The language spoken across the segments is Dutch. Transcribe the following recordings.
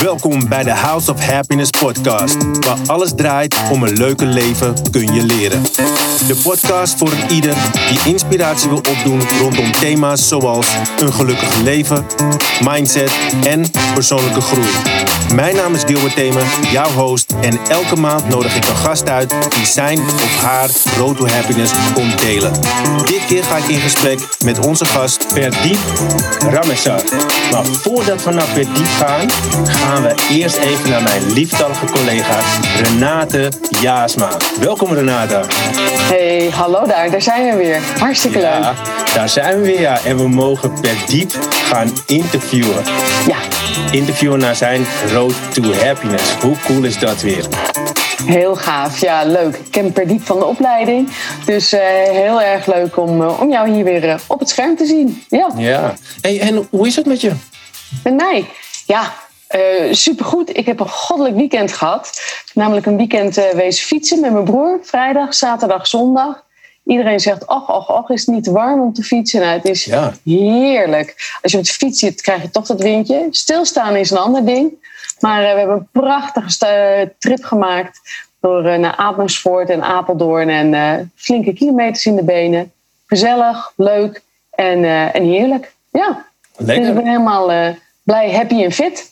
Welkom bij de House of Happiness podcast, waar alles draait om een leuke leven kun je leren. De podcast voor ieder die inspiratie wil opdoen rondom thema's zoals een gelukkig leven, mindset en persoonlijke groei. Mijn naam is Gilbert Themen, jouw host en elke maand nodig ik een gast uit die zijn of haar road to happiness komt delen. Dit keer ga ik in gesprek met onze gast Perdiep Ramessar. Maar voordat we naar Perdiep gaan, gaan we eerst even naar mijn lieftallige collega Renate Jaasma. Welkom Renate. Hey, hallo daar, daar zijn we weer. Hartstikke Ja, leuk. daar zijn we weer ja. en we mogen Perdiep gaan interviewen. Ja, Interviewen naar zijn road to happiness. Hoe cool is dat weer? heel gaaf. Ja, leuk. Ik ken per diep van de opleiding. Dus eh, heel erg leuk om, eh, om jou hier weer eh, op het scherm te zien. Ja, Ja. Hey, en hoe is het met je? met mij. Ja, eh, supergoed. Ik heb een goddelijk weekend gehad. Namelijk een weekend eh, wees fietsen met mijn broer. Vrijdag, zaterdag, zondag. Iedereen zegt, och, och, och, is het niet warm om te fietsen? Nou, het is Ja. heerlijk. Als je op de fiets zit, krijg je toch dat windje. Stilstaan is een ander ding. Maar eh, we hebben een prachtige sta- trip gemaakt door eh, naar Amersfoort en Apeldoorn. En eh, flinke kilometers in de benen. Gezellig, leuk en, eh, en heerlijk. Ja, dus ik Lekker. ben helemaal eh, blij, happy en fit.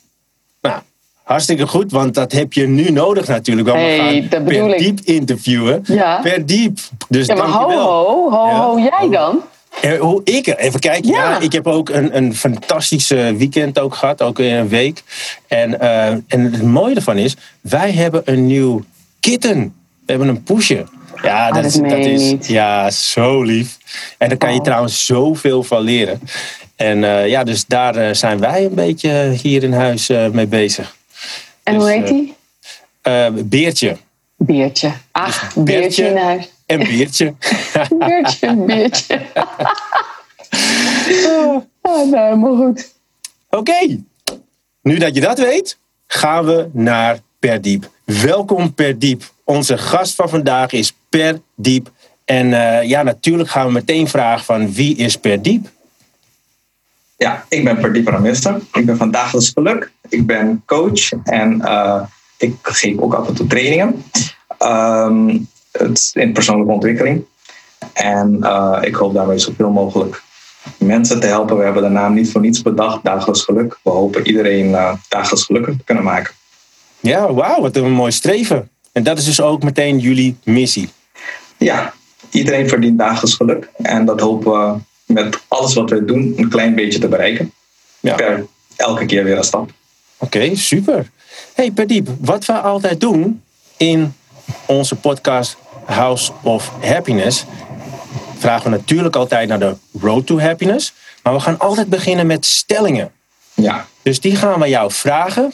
Hartstikke goed, want dat heb je nu nodig natuurlijk. Want Hey, we gaan dat per ik. diep interviewen. Ja. Per diep. Dus Ja, maar ho, dankjewel. ho, ho, Ja. ho, jij dan? Eh, hoe ik er, even kijken. Ja. Ja. ik heb ook een, een fantastische weekend ook gehad, ook in een week. En, eh, en het mooie ervan is, wij hebben een nieuw kitten. We hebben een poesje. Ja, dat, dat is, meen dat je is ja, zo lief. En daar kan je Oh. trouwens zoveel van leren. En eh, ja, dus daar eh, zijn wij een beetje hier in huis eh, mee bezig. En Dus, hoe heet eh, die? Eh, beertje. Beertje. Ach, Dus Beertje. beertje in huis. En beertje. Beertje, beertje. oh, nou, helemaal goed. Oké, nu dat je dat weet, gaan we naar Perdiep. Welkom Perdiep. Onze gast van vandaag is Perdiep. En eh, ja, natuurlijk gaan we meteen vragen van wie is Perdiep? Ja, ik ben Pardeep Ramester. Ik ben van Dagelijks Geluk. Ik ben coach en eh, ik geef ook af en toe trainingen. Ehm, het in persoonlijke ontwikkeling. En eh, ik hoop daarmee zoveel mogelijk mensen te helpen. We hebben de naam niet voor niets bedacht, Dagelijks Geluk. We hopen iedereen eh, dagelijks gelukkig te kunnen maken. Ja, wauw, wat een mooi streven. En dat is dus ook meteen jullie missie. Ja, iedereen verdient dagelijks geluk. En dat hopen we met alles wat we doen een klein beetje te bereiken. Ja. Per elke keer weer een stap. Oké, super. Hey Perdiep, wat we altijd doen in onze podcast House of Happiness, vragen we natuurlijk altijd naar de Road to Happiness. Maar we gaan altijd beginnen met stellingen. Ja, Dus die gaan we jou vragen.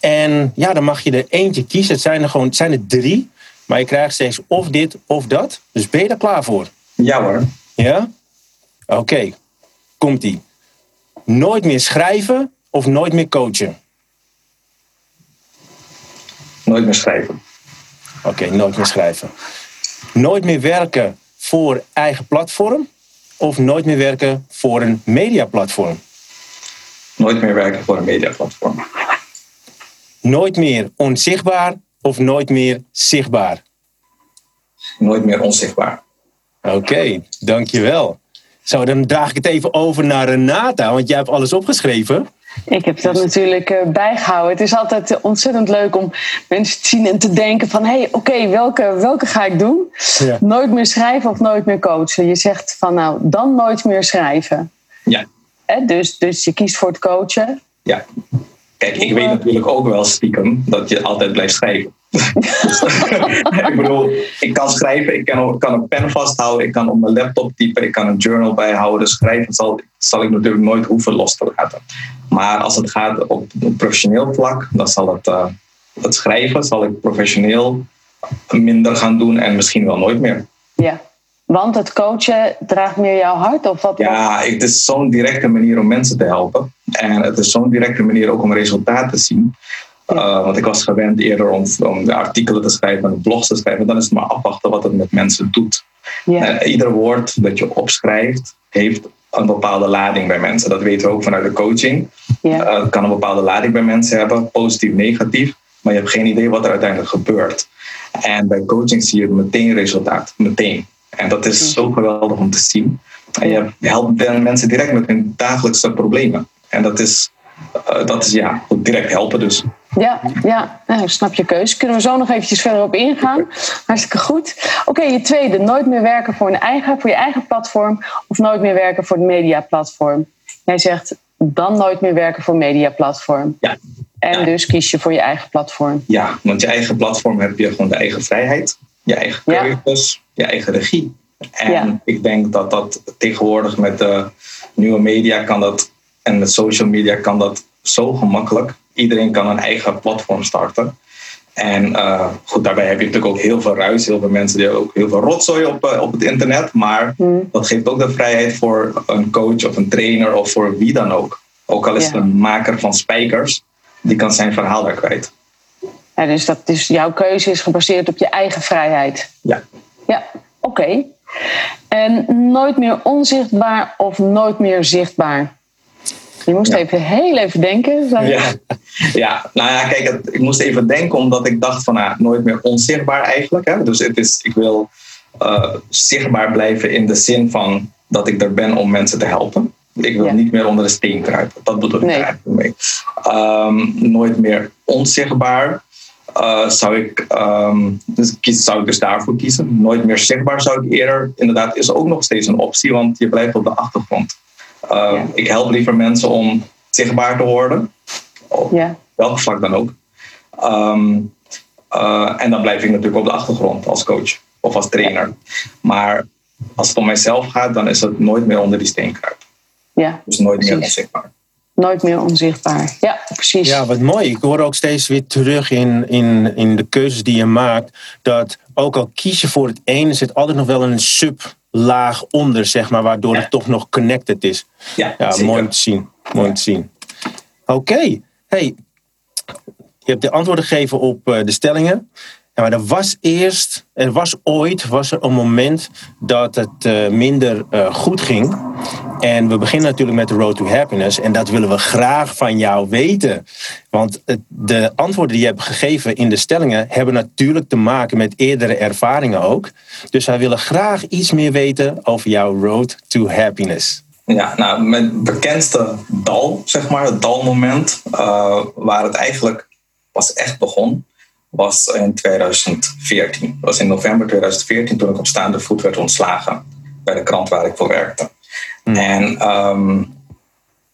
En ja, dan mag je er eentje kiezen. Het zijn er gewoon het zijn er drie. Maar je krijgt steeds of dit of dat. Dus ben je er klaar voor? ja hoor. Ja? Oké, komt-ie. Nooit meer schrijven of nooit meer coachen? Nooit meer schrijven. Oké, nooit meer schrijven. Nooit meer werken voor eigen platform of nooit meer werken voor een mediaplatform? Nooit meer werken voor een mediaplatform. Nooit meer onzichtbaar of nooit meer zichtbaar? Nooit meer onzichtbaar. Oké, dankjewel. Zo, dan draag ik het even over naar Renata, want jij hebt alles opgeschreven. Ik heb dat natuurlijk eh, bijgehouden. Het is altijd eh, ontzettend leuk om mensen te zien en te denken van... hé, hey, oké, welke, welke ga ik doen? Ja. Nooit meer schrijven of nooit meer coachen. Je zegt van nou, dan nooit meer schrijven. Ja, Hè, dus, dus je kiest voor het coachen. ja. Kijk, ik weet natuurlijk ook wel stiekem dat je altijd blijft schrijven. Ik bedoel, ik kan schrijven, ik kan, kan een pen vasthouden, ik kan op mijn laptop typen, ik kan een journal bijhouden. Dus schrijven zal, zal ik natuurlijk nooit hoeven los te laten. Maar als het gaat op, op professioneel vlak, dan zal het, eh, het schrijven zal ik professioneel minder gaan doen en misschien wel nooit meer. Ja. Want het coachen draagt meer jouw hart of wat? Ja, het is zo'n directe manier om mensen te helpen. En het is zo'n directe manier ook om resultaat te zien. Uh, want ik was gewend eerder om, om de artikelen te schrijven en blogs te schrijven. Dan is het maar afwachten wat het met mensen doet. Uh, ieder woord dat je opschrijft heeft een bepaalde lading bij mensen. Dat weten we ook vanuit de coaching. Eh, het kan een bepaalde lading bij mensen hebben, positief, negatief. Maar je hebt geen idee wat er uiteindelijk gebeurt. En bij coaching zie je meteen resultaat. Meteen. En dat is zo geweldig om te zien. En je helpt mensen direct met hun dagelijkse problemen. En dat is, eh, dat is ja, direct helpen dus. Ja, ja. Nou, snap je keus. Kunnen we zo nog eventjes verder op ingaan. Hartstikke goed. Oké, je tweede. Nooit meer werken voor, een eigen, voor je eigen platform. Of nooit meer werken voor het mediaplatform. Jij zegt dan nooit meer werken voor mediaplatform. Ja. En Ja. dus kies je voor je eigen platform. Ja, want je eigen platform heb je gewoon de eigen vrijheid, je eigen Ja. keuzes, je eigen regie. En Ja. ik denk dat dat tegenwoordig met de nieuwe media kan dat en met social media kan dat zo gemakkelijk. Iedereen kan een eigen platform starten. En eh, goed, daarbij heb je natuurlijk ook heel veel ruis, heel veel mensen die hebben ook heel veel rotzooi op, eh, op het internet. Maar Hmm. dat geeft ook de vrijheid voor een coach of een trainer of voor wie dan ook. Ook al is het Ja. een maker van spijkers, die kan zijn verhaal daar kwijt. Ja, dus, dat, dus jouw keuze is gebaseerd op je eigen vrijheid. Ja. Ja, oké. En nooit meer onzichtbaar of nooit meer zichtbaar? Je moest Ja. even heel even denken. Ja, ja. nou ja, kijk, het- ik moest even denken omdat ik dacht van nou, nooit meer onzichtbaar eigenlijk. Hè? Dus het is, ik wil eh, zichtbaar blijven in de zin van dat ik er ben om mensen te helpen. Ik wil Ja. niet meer onder de steen kruipen. Dat bedoel ik Nee. er eigenlijk mee. Ehm, nooit meer onzichtbaar. eh, zou ik, ehm, dus kies, zou ik dus daarvoor kiezen. Nooit meer zichtbaar zou ik eerder. Inderdaad, is ook nog steeds een optie, want je blijft op de achtergrond. Eh, Ja. Ik help liever mensen om zichtbaar te worden. Op Ja. welk vlak dan ook. Ehm, eh, en dan blijf ik natuurlijk op de achtergrond als coach of als trainer. Maar als het om mijzelf gaat, dan is het nooit meer onder die steen kruipen. ja, Dus nooit meer onzichtbaar. nooit meer onzichtbaar. Ja, precies. Ja, wat mooi. Ik hoor ook steeds weer terug in, in, in de keuzes die je maakt. Dat ook al kies je voor het ene, zit altijd nog wel een sublaag onder, zeg maar, waardoor Ja. het toch nog connected is. Ja, Ja, mooi om te zien. Mooi om te zien. Oké. Hey, je hebt de antwoorden gegeven op eh, de stellingen. Maar er was eerst, er was ooit was er een moment dat het eh, minder eh, goed ging. En we beginnen natuurlijk met de Road to Happiness. En dat willen we graag van jou weten. Want het- de antwoorden die je hebt gegeven in de stellingen hebben natuurlijk te maken met eerdere ervaringen ook. Dus wij willen graag iets meer weten over jouw Road to Happiness. Ja, nou, mijn bekendste dal, zeg maar, het dalmoment, eh, waar het eigenlijk pas echt begon, was in 2014. Dat was in november 2014 toen ik op staande voet werd ontslagen bij de krant waar ik voor werkte. En ehm,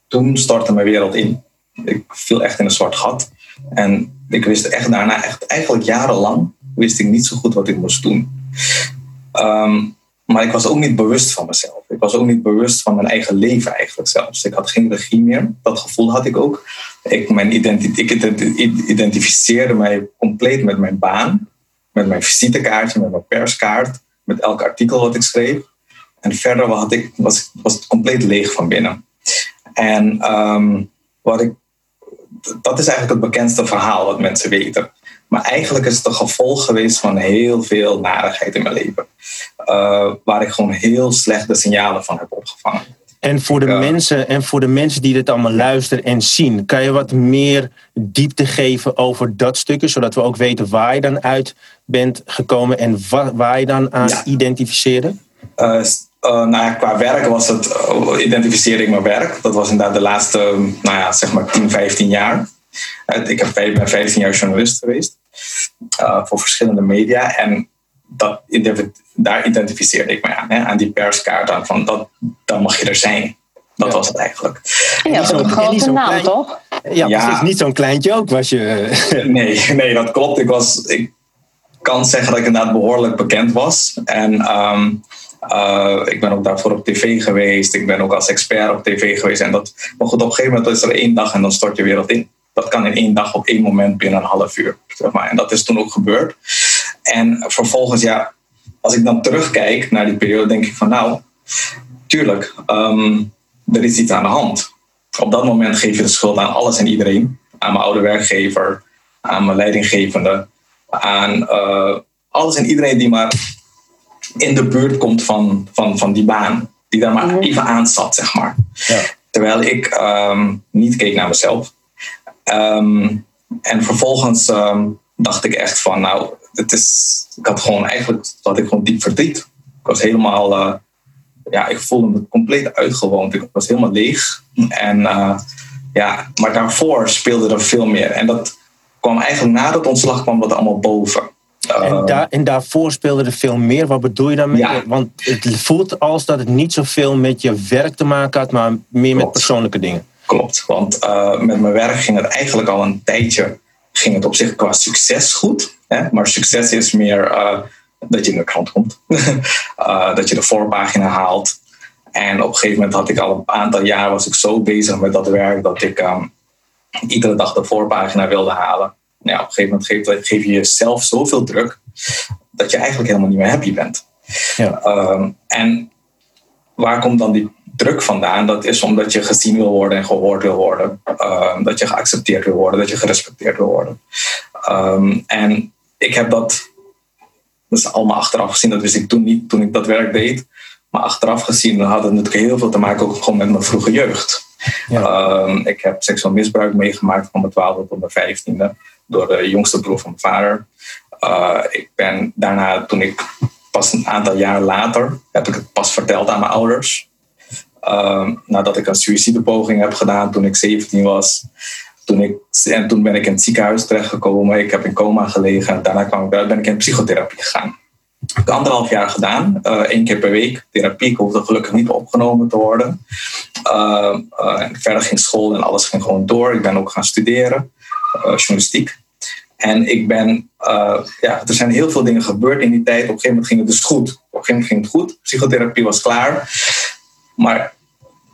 toen stortte mijn wereld in. Ik viel echt in een zwart gat. En ik wist echt daarna, echt, eigenlijk jarenlang, wist ik niet zo goed wat ik moest doen. Ehm, maar ik was ook niet bewust van mezelf. Ik was ook niet bewust van mijn eigen leven eigenlijk zelfs. Ik had geen regie meer. Dat gevoel had ik ook. Ik, mijn ik identi- identificeerde mij compleet met mijn baan. Met mijn visitekaartje, met mijn perskaart. Met elk artikel wat ik schreef. En verder had ik, was, was het compleet leeg van binnen. En ehm, wat ik, dat is eigenlijk het bekendste verhaal wat mensen weten. Maar eigenlijk is het een gevolg geweest van heel veel narigheid in mijn leven. Uh, waar ik gewoon heel slechte signalen van heb opgevangen. En voor, de mensen, en voor de mensen die dit allemaal luisteren en zien, kan je wat meer diepte geven over dat stukje, zodat we ook weten waar je dan uit bent gekomen en wa- waar je dan aan Ja. identificeerde? Uh, uh, nou ja, qua werk was het, uh, identificeerde ik mijn werk. Dat was inderdaad de laatste, nou ja, zeg maar 10, 15 jaar. Ik heb, ben 15 jaar journalist geweest uh, voor verschillende media. En dat, daar identificeerde ik me aan, hè, aan die perskaart. Aan van dat, dan mag je er zijn. Dat Ja. was het eigenlijk. En je had Niet ook een grote naam, klein- toch? Ja, Ja. precies. Niet zo'n kleintje ook was je. Nee, nee, dat klopt. Ik, was, ik kan zeggen dat ik inderdaad behoorlijk bekend was. En ehm, uh, ik ben ook daarvoor op tv geweest. Ik ben ook als expert op tv geweest. En dat, maar goed, op een gegeven moment is er één dag en dan stort je wereld in. Dat kan in één dag op één moment binnen een half uur. Zeg maar. En dat is toen ook gebeurd. En vervolgens, ja, als ik dan terugkijk naar die periode, denk ik van nou, tuurlijk, um, er is iets aan de hand. Op dat moment geef je de schuld aan alles en iedereen. Aan mijn oude werkgever, aan mijn leidinggevende, aan uh, alles en iedereen die maar in de buurt komt van, van, van die baan die daar maar even aan zat, zeg maar. Ja. Terwijl ik ehm, niet keek naar mezelf. Ehm, en vervolgens ehm, dacht ik echt van, nou, het is, ik had gewoon eigenlijk, had ik gewoon diep verdriet. Ik was helemaal, uh, ja, ik voelde me compleet uitgewoond. Ik was helemaal leeg. En uh, ja, maar daarvoor speelde er veel meer. En dat kwam eigenlijk na dat ontslag kwam dat allemaal boven. En, eh, daar, en daarvoor speelde er veel meer. Wat bedoel je daarmee? Ja. Want het voelt als dat het niet zoveel met je werk te maken had, maar meer met persoonlijke dingen. Klopt, want uh, met mijn werk ging het eigenlijk al een tijdje, ging het op zich qua succes goed. Hè? Maar succes is meer uh, dat je in de krant komt, uh, dat je de voorpagina haalt. En op een gegeven moment had ik al een aantal jaar was ik zo bezig met dat werk dat ik um, iedere dag de voorpagina wilde halen. Nou, op een gegeven moment geef, geef je jezelf zoveel druk dat je eigenlijk helemaal niet meer happy bent. Ja. Um, en waar komt dan die druk vandaan? Dat is omdat je gezien wil worden en gehoord wil worden. Um, dat je geaccepteerd wil worden, dat je gerespecteerd wil worden. Um, en ik heb dat, dat is allemaal achteraf gezien, dat wist ik toen niet toen ik dat werk deed. Maar achteraf gezien had het natuurlijk heel veel te maken ook gewoon met mijn vroege jeugd. Ja. Um, ik heb seksueel misbruik meegemaakt van mijn twaalfde tot mijn vijftiende door de jongste broer van mijn vader. Uh, ik ben daarna, toen ik pas een aantal jaar later, heb ik het pas verteld aan mijn ouders. Uh, nadat ik een suïcidepoging heb gedaan toen ik 17 was. Toen ik, en toen ben ik in het ziekenhuis terechtgekomen. Ik heb in coma gelegen. Daarna kwam ik ben ik in psychotherapie gegaan. Ik heb anderhalf jaar gedaan, uh, één keer per week therapie. Ik hoefde gelukkig niet opgenomen te worden. Uh, uh, verder ging school en alles ging gewoon door. Ik ben ook gaan studeren, journalistiek. En ik ben, ja, er zijn heel veel dingen gebeurd in die tijd. Op een gegeven moment ging het dus goed. Op een gegeven moment ging het goed. Psychotherapie was klaar. Maar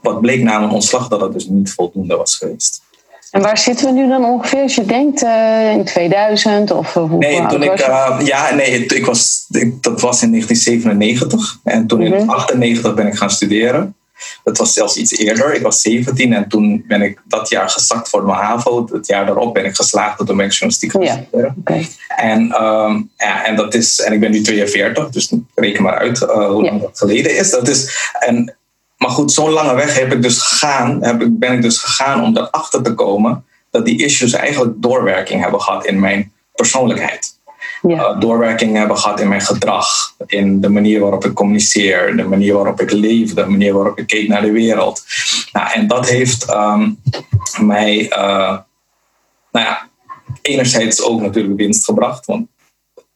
wat bleek na mijn ontslag dat het dus niet voldoende was geweest. En waar zitten we nu dan ongeveer als je denkt uh, in 2000 of uh, hoe Nee, toen ik, uh, ja, nee, ik was, ik, dat was in 1997 en toen in 1998 ben ik gaan studeren. Dat was zelfs iets eerder. Ik was 17 en toen ben ik dat jaar gezakt voor mijn HAVO. Het jaar daarop ben ik geslaagd, toen ben ik journalistiek gaan ja, studeren. Okay. En, um, ja, en, dat is, en ik ben nu 42, dus reken maar uit hoe lang dat geleden is. Dat is en maar goed, zo'n lange weg heb ik dus gegaan, heb ik, ben ik dus gegaan om erachter te komen dat die issues eigenlijk doorwerking hebben gehad in mijn persoonlijkheid. Ja. Uh, doorwerking hebben gehad in mijn gedrag, in de manier waarop ik communiceer, de manier waarop ik leef, de manier waarop ik keek naar de wereld. Nou, en dat heeft um, mij, uh, nou ja, enerzijds ook natuurlijk winst gebracht, want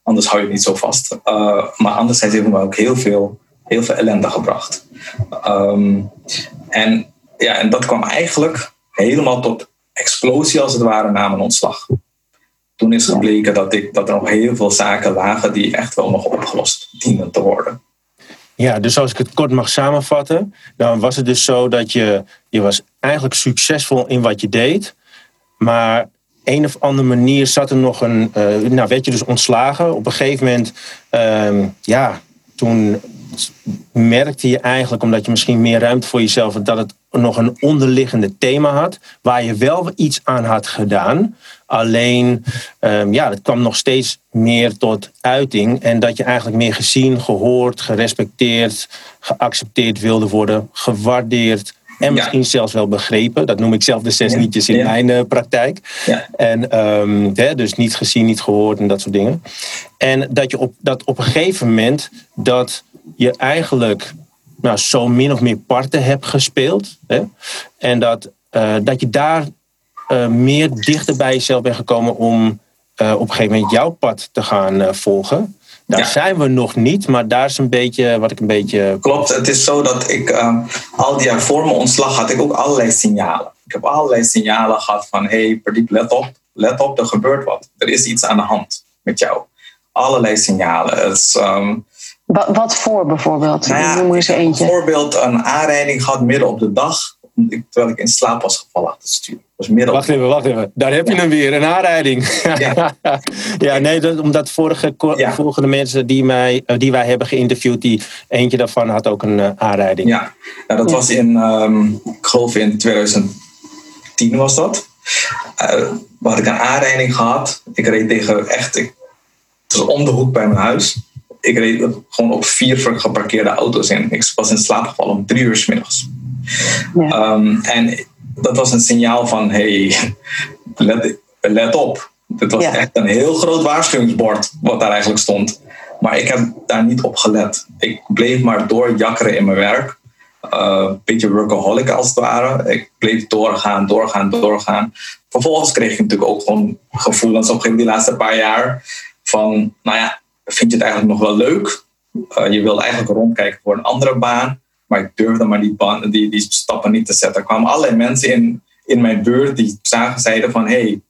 anders hou je het niet zo vast. Uh, maar anderzijds heeft het me ook heel veel, heel veel ellende gebracht. Um, en, ja, en dat kwam eigenlijk helemaal tot explosie als het ware na mijn ontslag. Toen is gebleken dat, ik, dat er nog heel veel zaken lagen die echt wel nog opgelost dienen te worden. Ja, dus als ik het kort mag samenvatten, dan was het dus zo dat je, je was eigenlijk succesvol in wat je deed, maar een of andere manier zat er nog een, uh, nou werd je dus ontslagen. Op een gegeven moment, uh, ja, toen merkte je eigenlijk, omdat je misschien meer ruimte voor jezelf had, dat het nog een onderliggende thema had, waar je wel iets aan had gedaan. Alleen, um, ja, het kwam nog steeds meer tot uiting. En dat je eigenlijk meer gezien, gehoord, gerespecteerd, geaccepteerd wilde worden, gewaardeerd. En misschien zelfs wel begrepen. Dat noem ik zelf de zes ja. nietjes in mijn uh, praktijk. Ja. En um, hè, dus niet gezien, niet gehoord en dat soort dingen. En dat je op, dat op een gegeven moment dat je eigenlijk nou, zo min of meer parten hebt gespeeld. Hè? En dat, uh, dat je daar uh, meer dichter bij jezelf bent gekomen om uh, op een gegeven moment jouw pad te gaan volgen. Daar ja. zijn we nog niet, maar daar is een beetje wat ik een beetje. Klopt, het is zo dat ik al die jaar voor mijn ontslag had ik ook allerlei signalen. Ik heb allerlei signalen gehad van hé, hey, let op, let op, er gebeurt wat. Er is iets aan de hand met jou. Allerlei signalen. Het is, um, wat voor bijvoorbeeld? Nou ja, Noem eens eentje. Bijvoorbeeld een aanrijding gehad midden op de dag, terwijl ik in slaap was gevallen achter het stuur. Was midden wacht even, wacht even. Daar heb je hem weer, een aanrijding. Ja, ja nee, dat, omdat vorige, ja. volgende mensen die, mij, eh, die wij hebben geïnterviewd, die eentje daarvan had ook een uh, aanrijding. Ja, nou, dat was in, um, ik geloof in 2010 was dat. Uh, had ik een aanrijding gehad. Ik reed tegen echt, ik, het was om de hoek bij mijn huis ik reed gewoon op vier geparkeerde auto's in. Ik was in slaap gevallen om drie uur s middags. Ja. Ehm, en dat was een signaal van, hey, let, let op. Dit was echt een heel groot waarschuwingsbord wat daar eigenlijk stond. Maar ik heb daar niet op gelet. Ik bleef maar doorjakkeren in mijn werk. Uh, een beetje workaholic als het ware. Ik bleef doorgaan, doorgaan, doorgaan. Vervolgens kreeg ik natuurlijk ook gewoon gevoelens op die laatste paar jaar. Van, nou ja, vind je het eigenlijk nog wel leuk? Uh, je wilde eigenlijk rondkijken voor een andere baan. Maar ik durfde maar die, baan, die, die stappen niet te zetten. Er kwamen allerlei mensen in, in mijn buurt die zagen, zeiden van... Hey,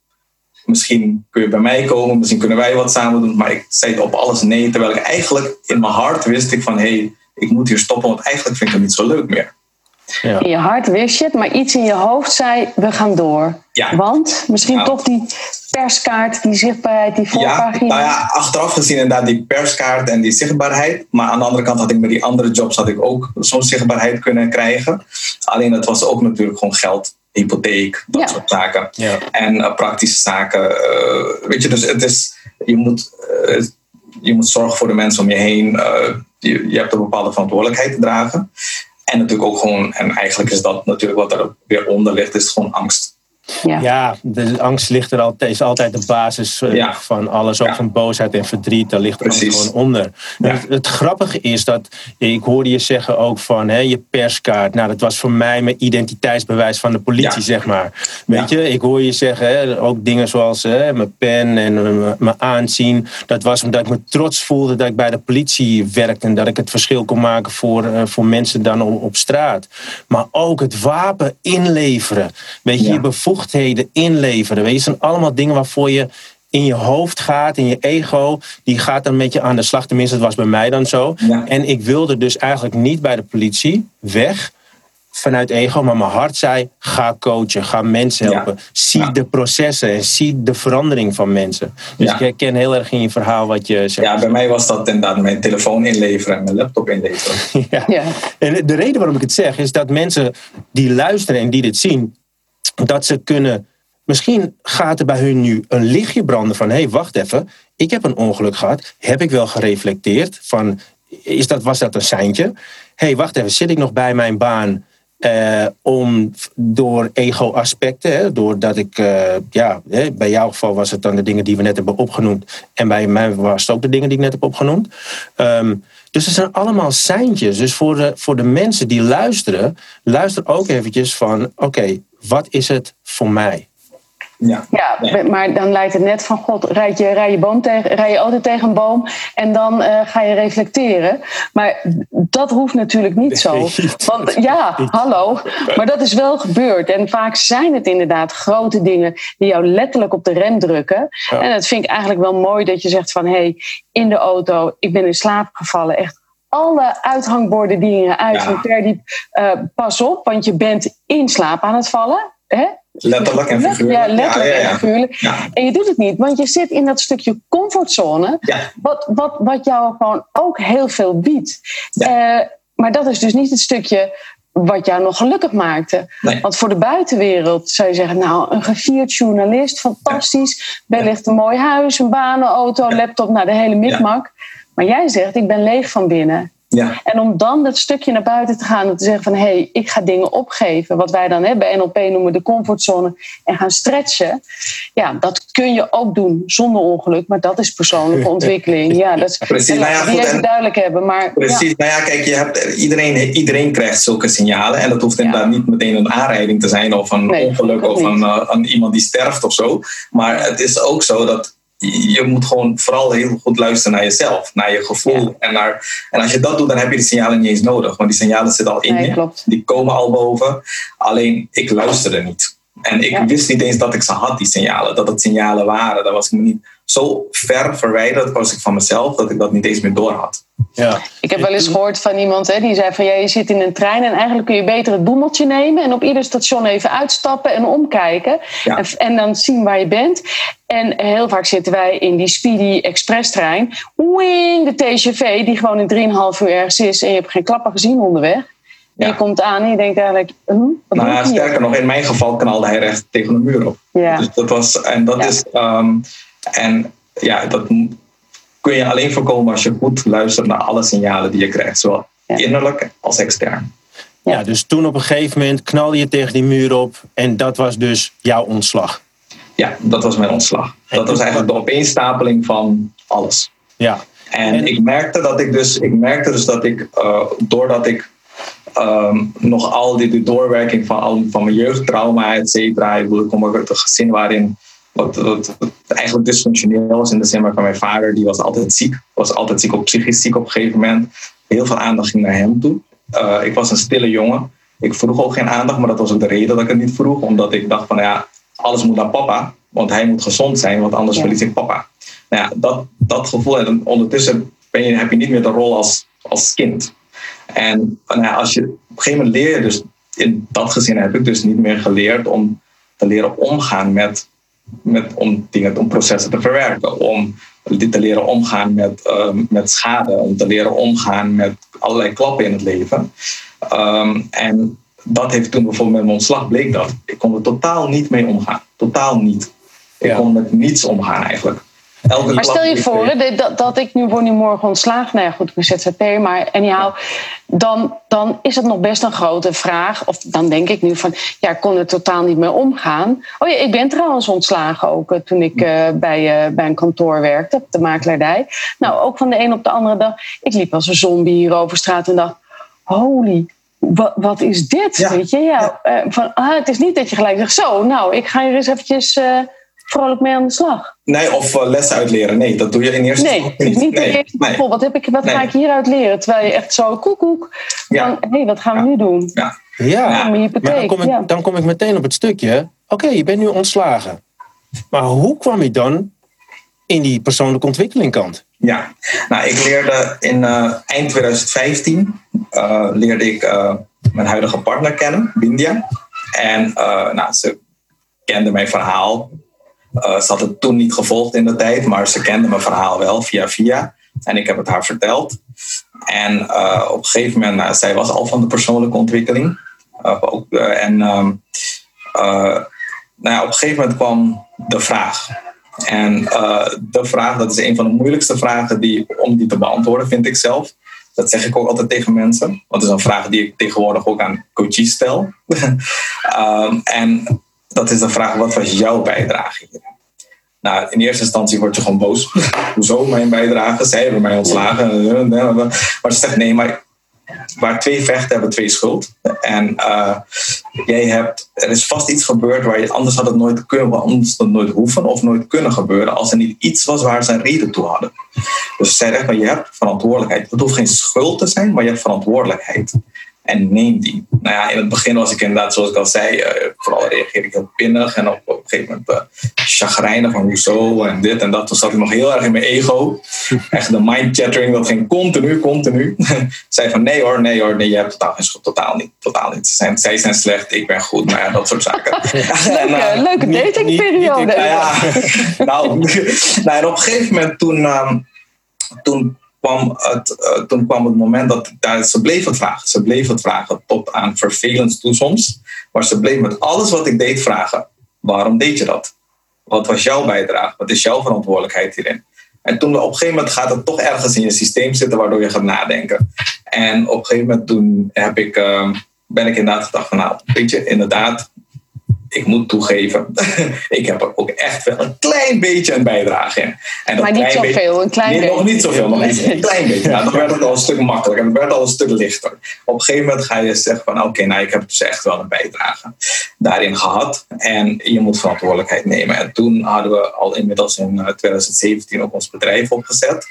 misschien kun je bij mij komen, misschien kunnen wij wat samen doen. Maar ik zei op alles nee, terwijl ik eigenlijk in mijn hart wist ik van... Hey, ik moet hier stoppen, want eigenlijk vind ik het niet zo leuk meer. Ja. In je hart wist je het, maar iets in je hoofd zei: we gaan door. Ja. Want misschien toch die perskaart, die zichtbaarheid, die voorpagina. Ja, nou ja, achteraf gezien inderdaad die perskaart en die zichtbaarheid. Maar aan de andere kant had ik met die andere jobs had ik ook zo'n zichtbaarheid kunnen krijgen. Alleen dat was ook natuurlijk gewoon geld, hypotheek, dat soort zaken. Ja. En uh, praktische zaken. Uh, weet je, dus het is, je moet, uh, je moet zorgen voor de mensen om je heen. Je, je hebt een bepaalde verantwoordelijkheid te dragen. En natuurlijk ook gewoon, en eigenlijk is dat natuurlijk wat er weer onder ligt, is gewoon angst. Ja. ja, de angst ligt er altijd, is altijd de basis eh, van alles. Ook van boosheid en verdriet, daar ligt er gewoon onder. Het, het, grappige is dat, ik hoorde je zeggen ook van hè, je perskaart. Nou, dat was voor mij mijn identiteitsbewijs van de politie, zeg maar. Weet je, ik hoor je zeggen, hè, ook dingen zoals hè, mijn pen en mijn aanzien. Dat was omdat ik me trots voelde dat ik bij de politie werkte. En dat ik het verschil kon maken voor, uh, voor mensen dan op, op straat. Maar ook het wapen inleveren. Weet je, je bevoegdheden inleveren. Weet je, zijn allemaal dingen waarvoor je in je hoofd gaat, in je ego, die gaat dan met je aan de slag. Tenminste, dat was bij mij dan zo. En ik wilde dus eigenlijk niet bij de politie weg vanuit ego, maar mijn hart zei: ga coachen, ga mensen helpen. Zie de processen en zie de verandering van mensen. Dus ik herken heel erg in je verhaal wat je zegt. Ja, bij mij was dat inderdaad mijn telefoon inleveren en mijn laptop inleveren. ja. En de reden waarom ik het zeg is dat mensen die luisteren en die dit zien, dat ze kunnen. Misschien gaat er bij hun nu een lichtje branden van: hé, hey, wacht even, ik heb een ongeluk gehad. Heb ik wel gereflecteerd van: is dat, was dat een seintje? Hé, hey, wacht even, zit ik nog bij mijn baan? Uh, om door ego-aspecten, doordat ik, uh, ja, bij jouw geval was het dan de dingen die we net hebben opgenoemd. En bij mij was het ook de dingen die ik net heb opgenoemd. Um, dus het zijn allemaal seintjes. Dus voor de, voor de mensen die luisteren, luister ook eventjes van: oké, wat is het voor mij? Ja. ja, maar dan lijkt het net van God, rijd je, rij je, boom tegen, rij je auto tegen een boom en dan uh, ga je reflecteren. Maar dat hoeft natuurlijk niet zo. Want ja, hallo, maar dat is wel gebeurd. En vaak zijn het inderdaad grote dingen die jou letterlijk op de rem drukken. En dat vind ik eigenlijk wel mooi dat je zegt van hé, hey, in de auto, ik ben in slaap gevallen, echt alle uithangborden die uit van Perdiep, uh, pas op, want je bent in slaap aan het vallen. Hè? Letterlijk en figuurlijk. Ja, letterlijk en figuurlijk. En je doet het niet, want je zit in dat stukje comfortzone, wat, wat, wat jou gewoon ook heel veel biedt. Uh, maar dat is dus niet het stukje wat jou nog gelukkig maakte. Want voor de buitenwereld zou je zeggen, nou, een gevierd journalist, fantastisch, wellicht een mooi huis, een baan, een auto, laptop, nou, de hele mikmak. Maar jij zegt, ik ben leeg van binnen. Ja. En om dan dat stukje naar buiten te gaan en te zeggen van hé, hey, ik ga dingen opgeven, wat wij dan hè, bij NLP noemen de comfortzone, en gaan stretchen. Ja, dat kun je ook doen zonder ongeluk, maar dat is persoonlijke ontwikkeling. Ja, dat is, precies, nou ja, die even duidelijk hebben. Maar, precies, nou ja, kijk, je hebt, iedereen, iedereen krijgt zulke signalen en dat hoeft inderdaad niet meteen een aanrijding te zijn of een ongeluk of een, uh, iemand die sterft of zo. Maar het is ook zo dat je moet gewoon vooral heel goed luisteren naar jezelf, naar je gevoel. En, naar, en als je dat doet, dan heb je die signalen niet eens nodig. Want die signalen zitten al in je. Die komen al boven. Alleen ik luisterde niet. En ik wist niet eens dat ik ze had, die signalen. Dat het signalen waren. Dat was ik me niet zo ver verwijderd was ik van mezelf dat ik dat niet eens meer door had. Ja. Ik heb wel eens gehoord van iemand hè, die zei van ja, je zit in een trein en eigenlijk kun je beter het boemeltje nemen en op ieder station even uitstappen en omkijken en, en, dan zien waar je bent. En heel vaak zitten wij in die Speedy Express trein, wing, de TGV, die gewoon in 3,5 uur ergens is en je hebt geen klappen gezien onderweg. En je komt aan en je denkt eigenlijk, hm, wat nou ja, sterker nog, in mijn geval knalde hij recht tegen de muur op. Ja. Dus dat was, en dat is, um, en ja, dat kun je alleen voorkomen als je goed luistert naar alle signalen die je krijgt, zowel innerlijk als extern. Ja. dus toen op een gegeven moment knalde je tegen die muur op en dat was dus jouw ontslag. Ja, dat was mijn ontslag. dat was eigenlijk de opeenstapeling van alles. Ja. En, ik merkte dat ik dus, ik merkte dus dat ik, uh, doordat ik um, nog al die, die doorwerking van, al, van mijn jeugdtrauma, et cetera, ik kom uit een gezin waarin wat, wat, eigenlijk dysfunctioneel was in de zin van mijn vader, die was altijd ziek, was altijd ziek, ook psychisch ziek op een gegeven moment. Heel veel aandacht ging naar hem toe. Uh, ik was een stille jongen. Ik vroeg ook geen aandacht, maar dat was ook de reden dat ik het niet vroeg, omdat ik dacht van ja, alles moet naar papa, want hij moet gezond zijn, want anders verlies ik papa. Nou ja, dat, dat gevoel, en ondertussen ben je, heb je niet meer de rol als, als kind. En nou ja, als je, op een gegeven moment leer je dus, in dat gezin heb ik dus niet meer geleerd om te leren omgaan met, met om dingen, om processen te verwerken, om te leren omgaan met, uh, met schade, om te leren omgaan met allerlei klappen in het leven. Um, en dat heeft toen bijvoorbeeld met mijn ontslag bleek dat. Ik kon er totaal niet mee omgaan. Totaal niet. Ik kon met niets omgaan eigenlijk. Elke maar stel je voor dat, dat ik nu word nu morgen ontslagen. Nou ja, goed, ik ben ZZP, maar anyhow. Dan, dan is het nog best een grote vraag. Of dan denk ik nu van, ja, ik kon er totaal niet mee omgaan. Oh ja, ik ben trouwens ontslagen ook eh, toen ik uh, bij, uh, bij een kantoor werkte, op de makelaardij. Nou, ook van de een op de andere dag. Ik liep als een zombie hier over straat en dacht, holy wat, wat is dit? Ja. Weet je? Ja, ja. Van, ah, het is niet dat je gelijk zegt, zo, nou, ik ga hier eens eventjes uh, vrolijk mee aan de slag. Nee, of uh, lessen uitleren. Nee, dat doe je in eerste nee, niet. niet nee, eerste nee. Wat, heb ik, wat ga ik hieruit leren? Terwijl je echt zo koekoek ja. van, hé, wat gaan we nu doen? Ja, ja. maar dan kom, ik, dan kom ik meteen op het stukje. Oké, okay, je bent nu ontslagen. Maar hoe kwam je dan in die persoonlijke ontwikkeling kant? Ja, nou, ik leerde in uh, eind 2015 uh, leerde ik uh, mijn huidige partner kennen, Bindia. En nou, ze kende mijn verhaal. Ze had het toen niet gevolgd in de tijd, maar ze kende mijn verhaal wel via via. En ik heb het haar verteld. En op een gegeven moment, nou, zij was al van de persoonlijke ontwikkeling. ook, en ehm, nou, op een gegeven moment kwam de vraag en de vraag, dat is een van de moeilijkste vragen die, om die te beantwoorden, vind ik zelf. Dat zeg ik ook altijd tegen mensen. Want het is een vraag die ik tegenwoordig ook aan coaches stel. um, en dat is de vraag, wat was jouw bijdrage? Nou, in eerste instantie word je gewoon boos. Hoezo mijn bijdrage? Zij hebben mij ontslagen. Maar ze zegt, nee, maar waar twee vechten hebben twee schuld. En uh, jij hebt, er is vast iets gebeurd waar je anders had het nooit kunnen, anders had het nooit hoeven of nooit kunnen gebeuren als er niet iets was waar ze reden toe hadden. Dus zij zegt, maar je hebt verantwoordelijkheid. Het hoeft geen schuld te zijn, maar je hebt verantwoordelijkheid en neem die. Nou ja, in het begin was ik inderdaad, zoals ik al zei, uh, vooral reageerde ik heel pinnig en op, op een gegeven moment uh, chagrijnig van hoezo en dit en dat. Toen zat ik nog heel erg in mijn ego. Echt de mind chattering, dat ging continu, continu. zei van nee hoor, nee hoor, nee, je hebt totaal geen schuld, totaal niet, totaal niet. Zijn, zij zijn slecht, ik ben goed, nou ja, dat soort zaken. leuke, uh, leuke datingperiode. Nou ja, nou, nou, en op een gegeven moment toen, uh, toen uh, toen kwam het moment dat ze bleef het vragen. Ze bleef het vragen tot aan vervelend toe soms. Maar ze bleef met alles wat ik deed vragen. Waarom deed je dat? Wat was jouw bijdrage? Wat is jouw verantwoordelijkheid hierin? En toen op een gegeven moment gaat het toch ergens in je systeem zitten waardoor je gaat nadenken. En op een gegeven moment heb ik, uh, ben ik inderdaad gedacht van nou, weet je, inderdaad, ik moet toegeven, ik heb er ook echt wel een klein beetje een bijdrage in. En maar niet zoveel, een klein beetje. Nog niet zoveel, nog niet, een klein beetje. Ja, dan werd het al een stuk makkelijker, dan werd het al een stuk lichter. Op een gegeven moment ga je zeggen van oké, nou ik heb dus echt wel een bijdrage daarin gehad. En je moet verantwoordelijkheid nemen. En toen hadden we al inmiddels in 2017 ook ons bedrijf opgezet.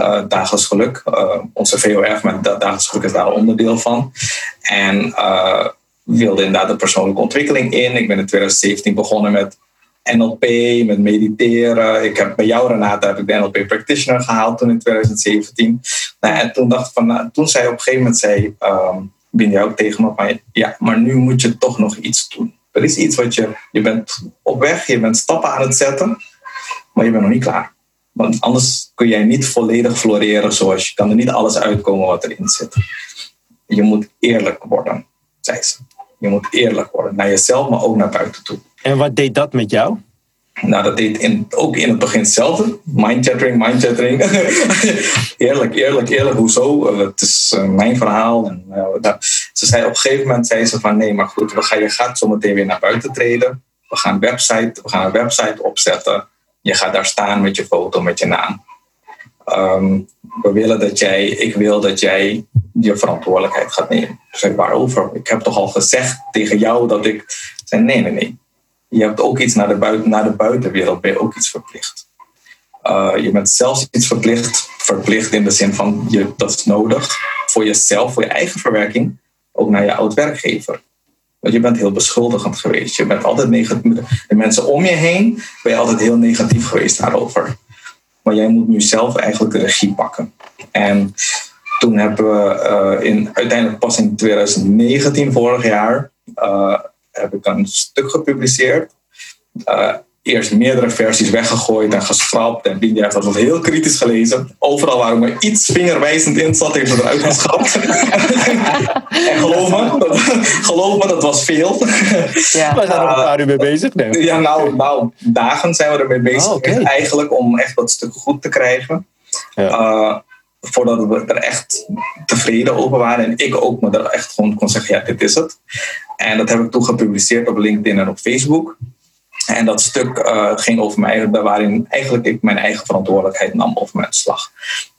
Uh, dagelijks geluk. Uh, onze VOF met dagelijks geluk is daar een onderdeel van. En uh, wilde inderdaad de persoonlijke ontwikkeling in. Ik ben in 2017 begonnen met NLP, met mediteren. Ik heb bij jou, Renata, heb ik de NLP Practitioner gehaald toen in 2017. Nou, en toen dacht van, nou, toen zei op een gegeven moment, zei um, jou ook tegen me van, ja, maar nu moet je toch nog iets doen. Er is iets wat je, je bent op weg, je bent stappen aan het zetten, maar je bent nog niet klaar. Want anders kun jij niet volledig floreren zoals je kan er niet alles uitkomen wat erin zit. Je moet eerlijk worden, zei ze. Je moet eerlijk worden naar jezelf, maar ook naar buiten toe. En wat deed dat met jou? Nou, dat deed in, ook in het begin hetzelfde. Mindchattering, mindchattering. eerlijk, eerlijk, eerlijk, hoezo? Uh, het is uh, mijn verhaal. En, uh, ze zei op een gegeven moment zei ze van nee, maar goed, we gaan, je gaat zometeen weer naar buiten treden. We gaan, website, we gaan een website opzetten. Je gaat daar staan met je foto, met je naam. Um, we willen dat jij, ik wil dat jij je verantwoordelijkheid gaat nemen. Ik zei, waarover? Ik heb toch al gezegd tegen jou dat ik... zei, nee, nee, nee je hebt ook iets naar de, buiten, naar de buitenwereld, ben je ook iets verplicht. Uh, je bent zelfs iets verplicht, verplicht in de zin van je, dat is nodig voor jezelf, voor je eigen verwerking, ook naar je oud-werkgever. Want je bent heel beschuldigend geweest. Je bent altijd negatief. De mensen om je heen ben je altijd heel negatief geweest daarover. Maar jij moet nu zelf eigenlijk de regie pakken. En toen hebben we uh, in, uiteindelijk pas in 2019, vorig jaar, uh, heb ik een stuk gepubliceerd. Eerst meerdere versies weggegooid en geschrapt. En Bindia heeft dat heel kritisch gelezen. Overal waar maar iets vingerwijzend in zat, heeft ze eruit geschrapt. en geloof me, dat, geloof me, dat was veel. Ja. We zijn er een paar uur mee bezig. Nee. Ja, nou, nou, dagen zijn we ermee bezig. Oh, okay. Eigenlijk om echt dat stuk goed te krijgen. Ja. Uh, voordat we er echt tevreden over waren. En ik ook me er echt gewoon kon zeggen, ja, dit is het. En dat heb ik toen gepubliceerd op LinkedIn en op Facebook. En dat stuk uh, ging over mij, waarin eigenlijk ik mijn eigen verantwoordelijkheid nam over mijn slag.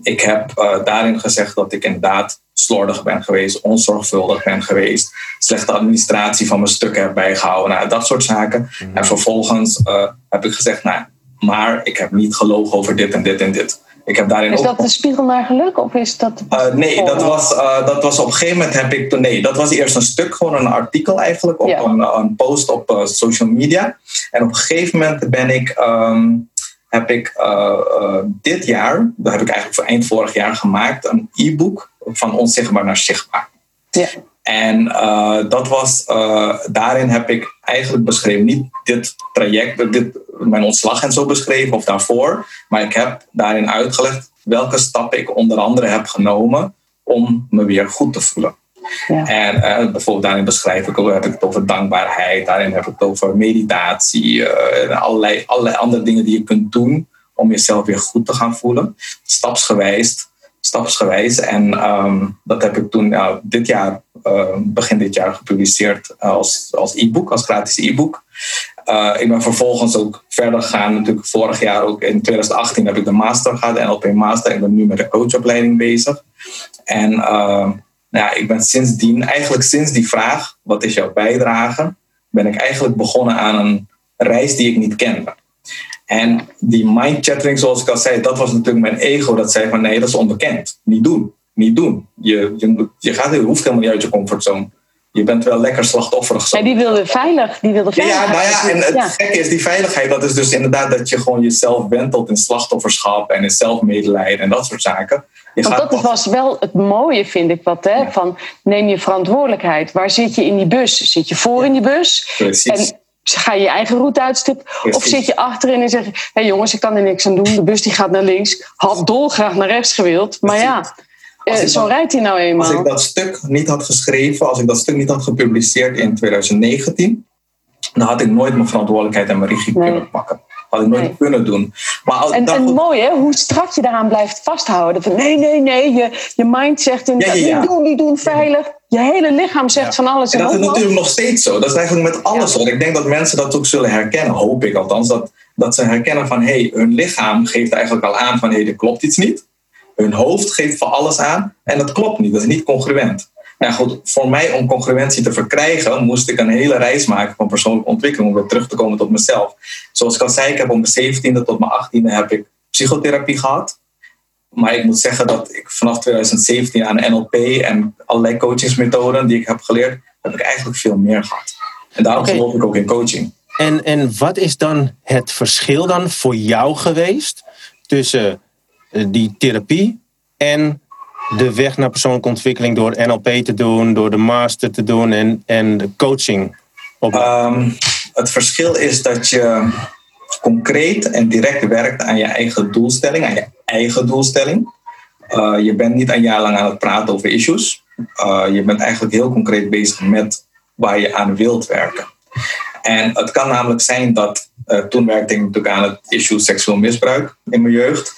Ik heb uh, daarin gezegd dat ik inderdaad slordig ben geweest, onzorgvuldig ben geweest, slechte administratie van mijn stukken heb bijgehouden, nou, dat soort zaken. Mm. En vervolgens uh, heb ik gezegd, nou, maar ik heb niet gelogen over dit en dit en dit. Ik heb daarin is dat de spiegel naar geluk of is dat... Uh, nee, dat was, uh, dat was op een gegeven moment heb ik... Nee, dat was eerst een stuk, gewoon een artikel eigenlijk, op ja. een, een, post op uh, social media. En op een gegeven moment ben ik... Um, heb ik dit jaar, dat heb ik eigenlijk voor eind vorig jaar gemaakt, een e-book van onzichtbaar naar zichtbaar. Ja. En uh, dat was, uh, daarin heb ik eigenlijk beschreven, niet dit traject, dit, mijn ontslag en zo beschreven of daarvoor, maar ik heb daarin uitgelegd welke stappen ik onder andere heb genomen om me weer goed te voelen. Ja. En uh, bijvoorbeeld daarin beschrijf ik heb ik het over dankbaarheid, daarin heb ik het over meditatie, en allerlei, allerlei andere dingen die je kunt doen om jezelf weer goed te gaan voelen. Stapsgewijs stapsgewijs. En um, dat heb ik toen dit jaar, begin dit jaar, gepubliceerd als, als e-book, als gratis e-book. Uh, ik ben vervolgens ook verder gegaan. Natuurlijk vorig jaar ook in 2018 heb ik de master gehad, NLP master. Ik ben nu met de coachopleiding bezig. En uh, nou ja, ik ben sindsdien, eigenlijk sinds die vraag, wat is jouw bijdrage, ben ik eigenlijk begonnen aan een reis die ik niet kende. En die mind chattering, zoals ik al zei, dat was natuurlijk mijn ego. Dat zei van nee, dat is onbekend. Niet doen. Niet doen. Je, je, je, gaat, je hoeft helemaal niet uit je comfortzone. Je bent wel lekker slachtofferig. Ja, die wilde veilig. Die wilde veilig. Ja, nou ja, en het ja. gekke is, die veiligheid, dat is dus inderdaad dat je gewoon jezelf wentelt in slachtofferschap en in zelfmedelijden en dat soort zaken. Je Want dat was wel het mooie, vind ik, wat, hè, ja. van neem je verantwoordelijkheid. Waar zit je in die bus? Zit je voor in die bus? Precies. En ga je je eigen route uitstippen? Of zit je achterin en zeg je... hé hey jongens, ik kan er niks aan doen. De bus die gaat naar links. Had dolgraag naar rechts gewild. Maar ja, uh, zo dat, rijdt hij nou eenmaal. Als ik dat stuk niet had geschreven... als ik dat stuk niet had gepubliceerd in 2019... dan had ik nooit mijn verantwoordelijkheid en mijn regie nee. kunnen pakken. Had ik nooit nee. kunnen doen. Maar als, en, en mooi hè, hoe strak je daaraan blijft vasthouden. Van nee, nee, nee, je, je mind zegt in, ja, ja, ja. niet doen, niet doen, veilig. Je hele lichaam zegt van alles. En dat is natuurlijk nog steeds zo. Dat is eigenlijk met alles zo. Ik denk dat mensen dat ook zullen herkennen, hoop ik althans. Dat, dat ze herkennen van, hé, hey, hun lichaam geeft eigenlijk al aan van, hé, hey, er klopt iets niet. Hun hoofd geeft van alles aan en dat klopt niet. Dat is niet congruent. Nou goed, voor mij om congruentie te verkrijgen, moest ik een hele reis maken van persoonlijke ontwikkeling om weer terug te komen tot mezelf. Zoals ik al zei, ik heb om mijn 17e tot mijn 18e heb ik psychotherapie gehad. Maar ik moet zeggen dat ik vanaf 2017 aan NLP en allerlei coachingsmethoden die ik heb geleerd, heb ik eigenlijk veel meer gehad. En daarom okay. geloof ik ook in coaching. En, en wat is dan het verschil dan voor jou geweest tussen die therapie en de weg naar persoonlijke ontwikkeling door NLP te doen, door de master te doen en, en de coaching? Op... Um, het verschil is dat je concreet en direct werkt aan je eigen doelstelling, aan je eigen doelstelling. Uh, je bent niet een jaar lang aan het praten over issues. Uh, je bent eigenlijk heel concreet bezig met waar je aan wilt werken. En het kan namelijk zijn dat, toen werkte ik natuurlijk aan het issue seksueel misbruik in mijn jeugd.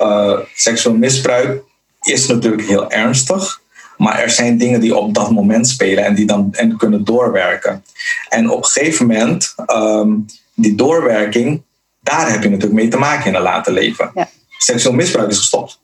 Uh, seksueel misbruik is natuurlijk heel ernstig. Maar er zijn dingen die op dat moment spelen en die dan en kunnen doorwerken. En op een gegeven moment, um, die doorwerking, daar heb je natuurlijk mee te maken in het later leven. Ja. Seksueel misbruik is gestopt.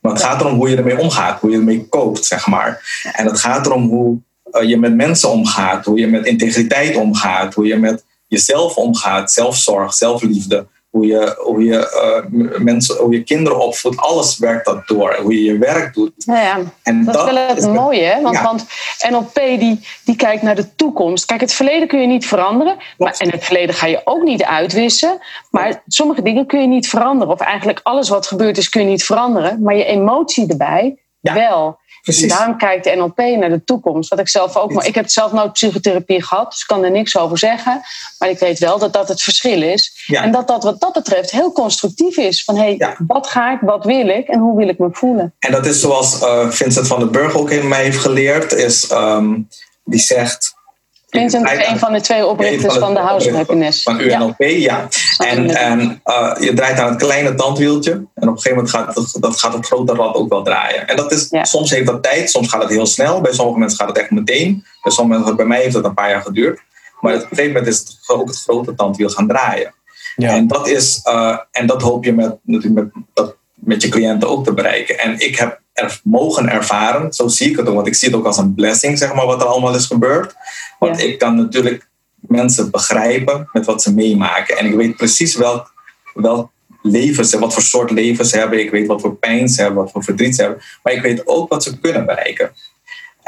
Maar het gaat erom hoe je ermee omgaat, hoe je ermee koopt, zeg maar. En het gaat erom hoe uh, je met mensen omgaat, hoe je met integriteit omgaat, hoe je met jezelf omgaat, zelfzorg, zelfliefde hoe je, hoe je, uh, mensen, hoe je kinderen opvoedt, alles werkt dat door. Hoe je je werk doet. Nou ja, en dat, dat is wel het mooie, hè? Want, want NLP die, die kijkt naar de toekomst. Kijk, het verleden kun je niet veranderen. Maar, en het verleden ga je ook niet uitwissen. Maar sommige dingen kun je niet veranderen. Of eigenlijk alles wat gebeurd is kun je niet veranderen. Maar je emotie erbij wel. Precies. daarom kijkt de NLP naar de toekomst. Wat ik zelf ook, maar ik heb zelf nooit psychotherapie gehad, dus ik kan er niks over zeggen. Maar ik weet wel dat dat het verschil is. En dat dat wat dat betreft heel constructief is. Van hé, hey, wat ga ik, wat wil ik en hoe wil ik me voelen? En dat is zoals uh, Vincent van den Burg ook in mij heeft geleerd, is um, die zegt Vincent is een van de twee oprichters van, de House of Happiness. Van UNLP, ja. En, en uh, je draait aan het kleine tandwieltje. En op een gegeven moment gaat het, dat gaat het grote rad ook wel draaien. En dat is, soms heeft dat tijd, soms gaat het heel snel. Bij sommige mensen gaat het echt meteen. Bij, sommige, bij mij heeft dat een paar jaar geduurd. Maar op een gegeven moment is het ook het grote tandwiel gaan draaien. Ja. En, dat is, uh, en dat hoop je met, natuurlijk met, dat, met je cliënten ook te bereiken. En ik heb er mogen ervaren. Zo zie ik het ook, want ik zie het ook als een blessing, zeg maar, wat er allemaal is gebeurd. Want ik kan natuurlijk mensen begrijpen met wat ze meemaken. En ik weet precies welk, welk leven ze, wat voor soort leven ze hebben. Ik weet wat voor pijn ze hebben, wat voor verdriet ze hebben. Maar ik weet ook wat ze kunnen bereiken.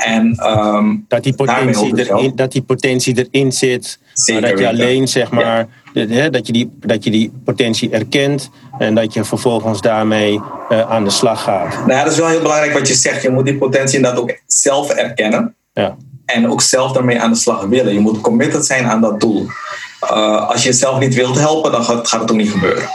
En, um, dat, die potentie erin, dat die potentie erin zit. Zeker dat je alleen zeg maar, dat, je die, dat je die potentie erkent en dat je vervolgens daarmee uh, aan de slag gaat. Nou ja, dat is wel heel belangrijk wat je zegt. Je moet die potentie inderdaad ook zelf erkennen. Ja. En ook zelf daarmee aan de slag willen. Je moet committed zijn aan dat doel. Uh, als je jezelf niet wilt helpen, dan gaat, gaat het ook niet gebeuren.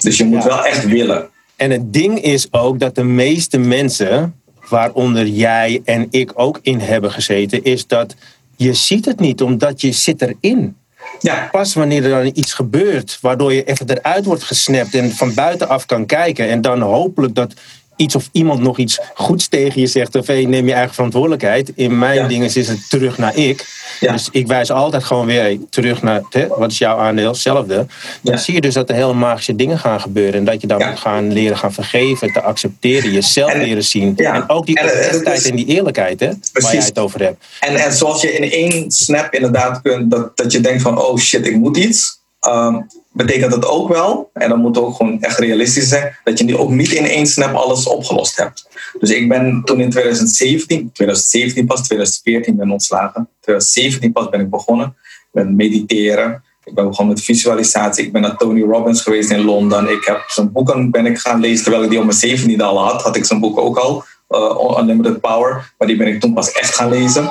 Dus je moet wel echt willen. En het ding is ook dat de meeste mensen waaronder jij en ik ook in hebben gezeten, is dat je ziet het niet, omdat je zit erin. Ja. Pas wanneer er dan iets gebeurt, waardoor je even eruit wordt gesnapt en van buitenaf kan kijken en dan hopelijk dat iets of iemand nog iets goeds tegen je zegt of hey, neem je eigen verantwoordelijkheid. In mijn dingen is het terug naar ik. Dus ik wijs altijd gewoon weer terug naar hè, wat is jouw aandeel, hetzelfde. Dan zie je dus dat er hele magische dingen gaan gebeuren en dat je dan moet gaan leren gaan vergeven, te accepteren, jezelf leren zien. En ook die oprechtheid en die eerlijkheid hè, waar jij het over hebt. En, en zoals je in één snap inderdaad kunt, dat, dat je denkt van oh shit, ik moet iets. Um, betekent dat ook wel, en dan moet ook gewoon echt realistisch zijn, dat je nu ook niet in één snap alles opgelost hebt. Dus ik ben toen in 2017, 2017 pas, 2014 ben ontslagen. 2017 pas ben ik begonnen met mediteren. Ik ben begonnen met visualisatie. Ik ben naar Tony Robbins geweest in Londen. Ik heb zijn boeken ben ik gaan lezen, terwijl ik die op mijn 17 al had. Had ik zijn boek ook al. Uh, Unlimited Power, maar die ben ik toen pas echt gaan lezen.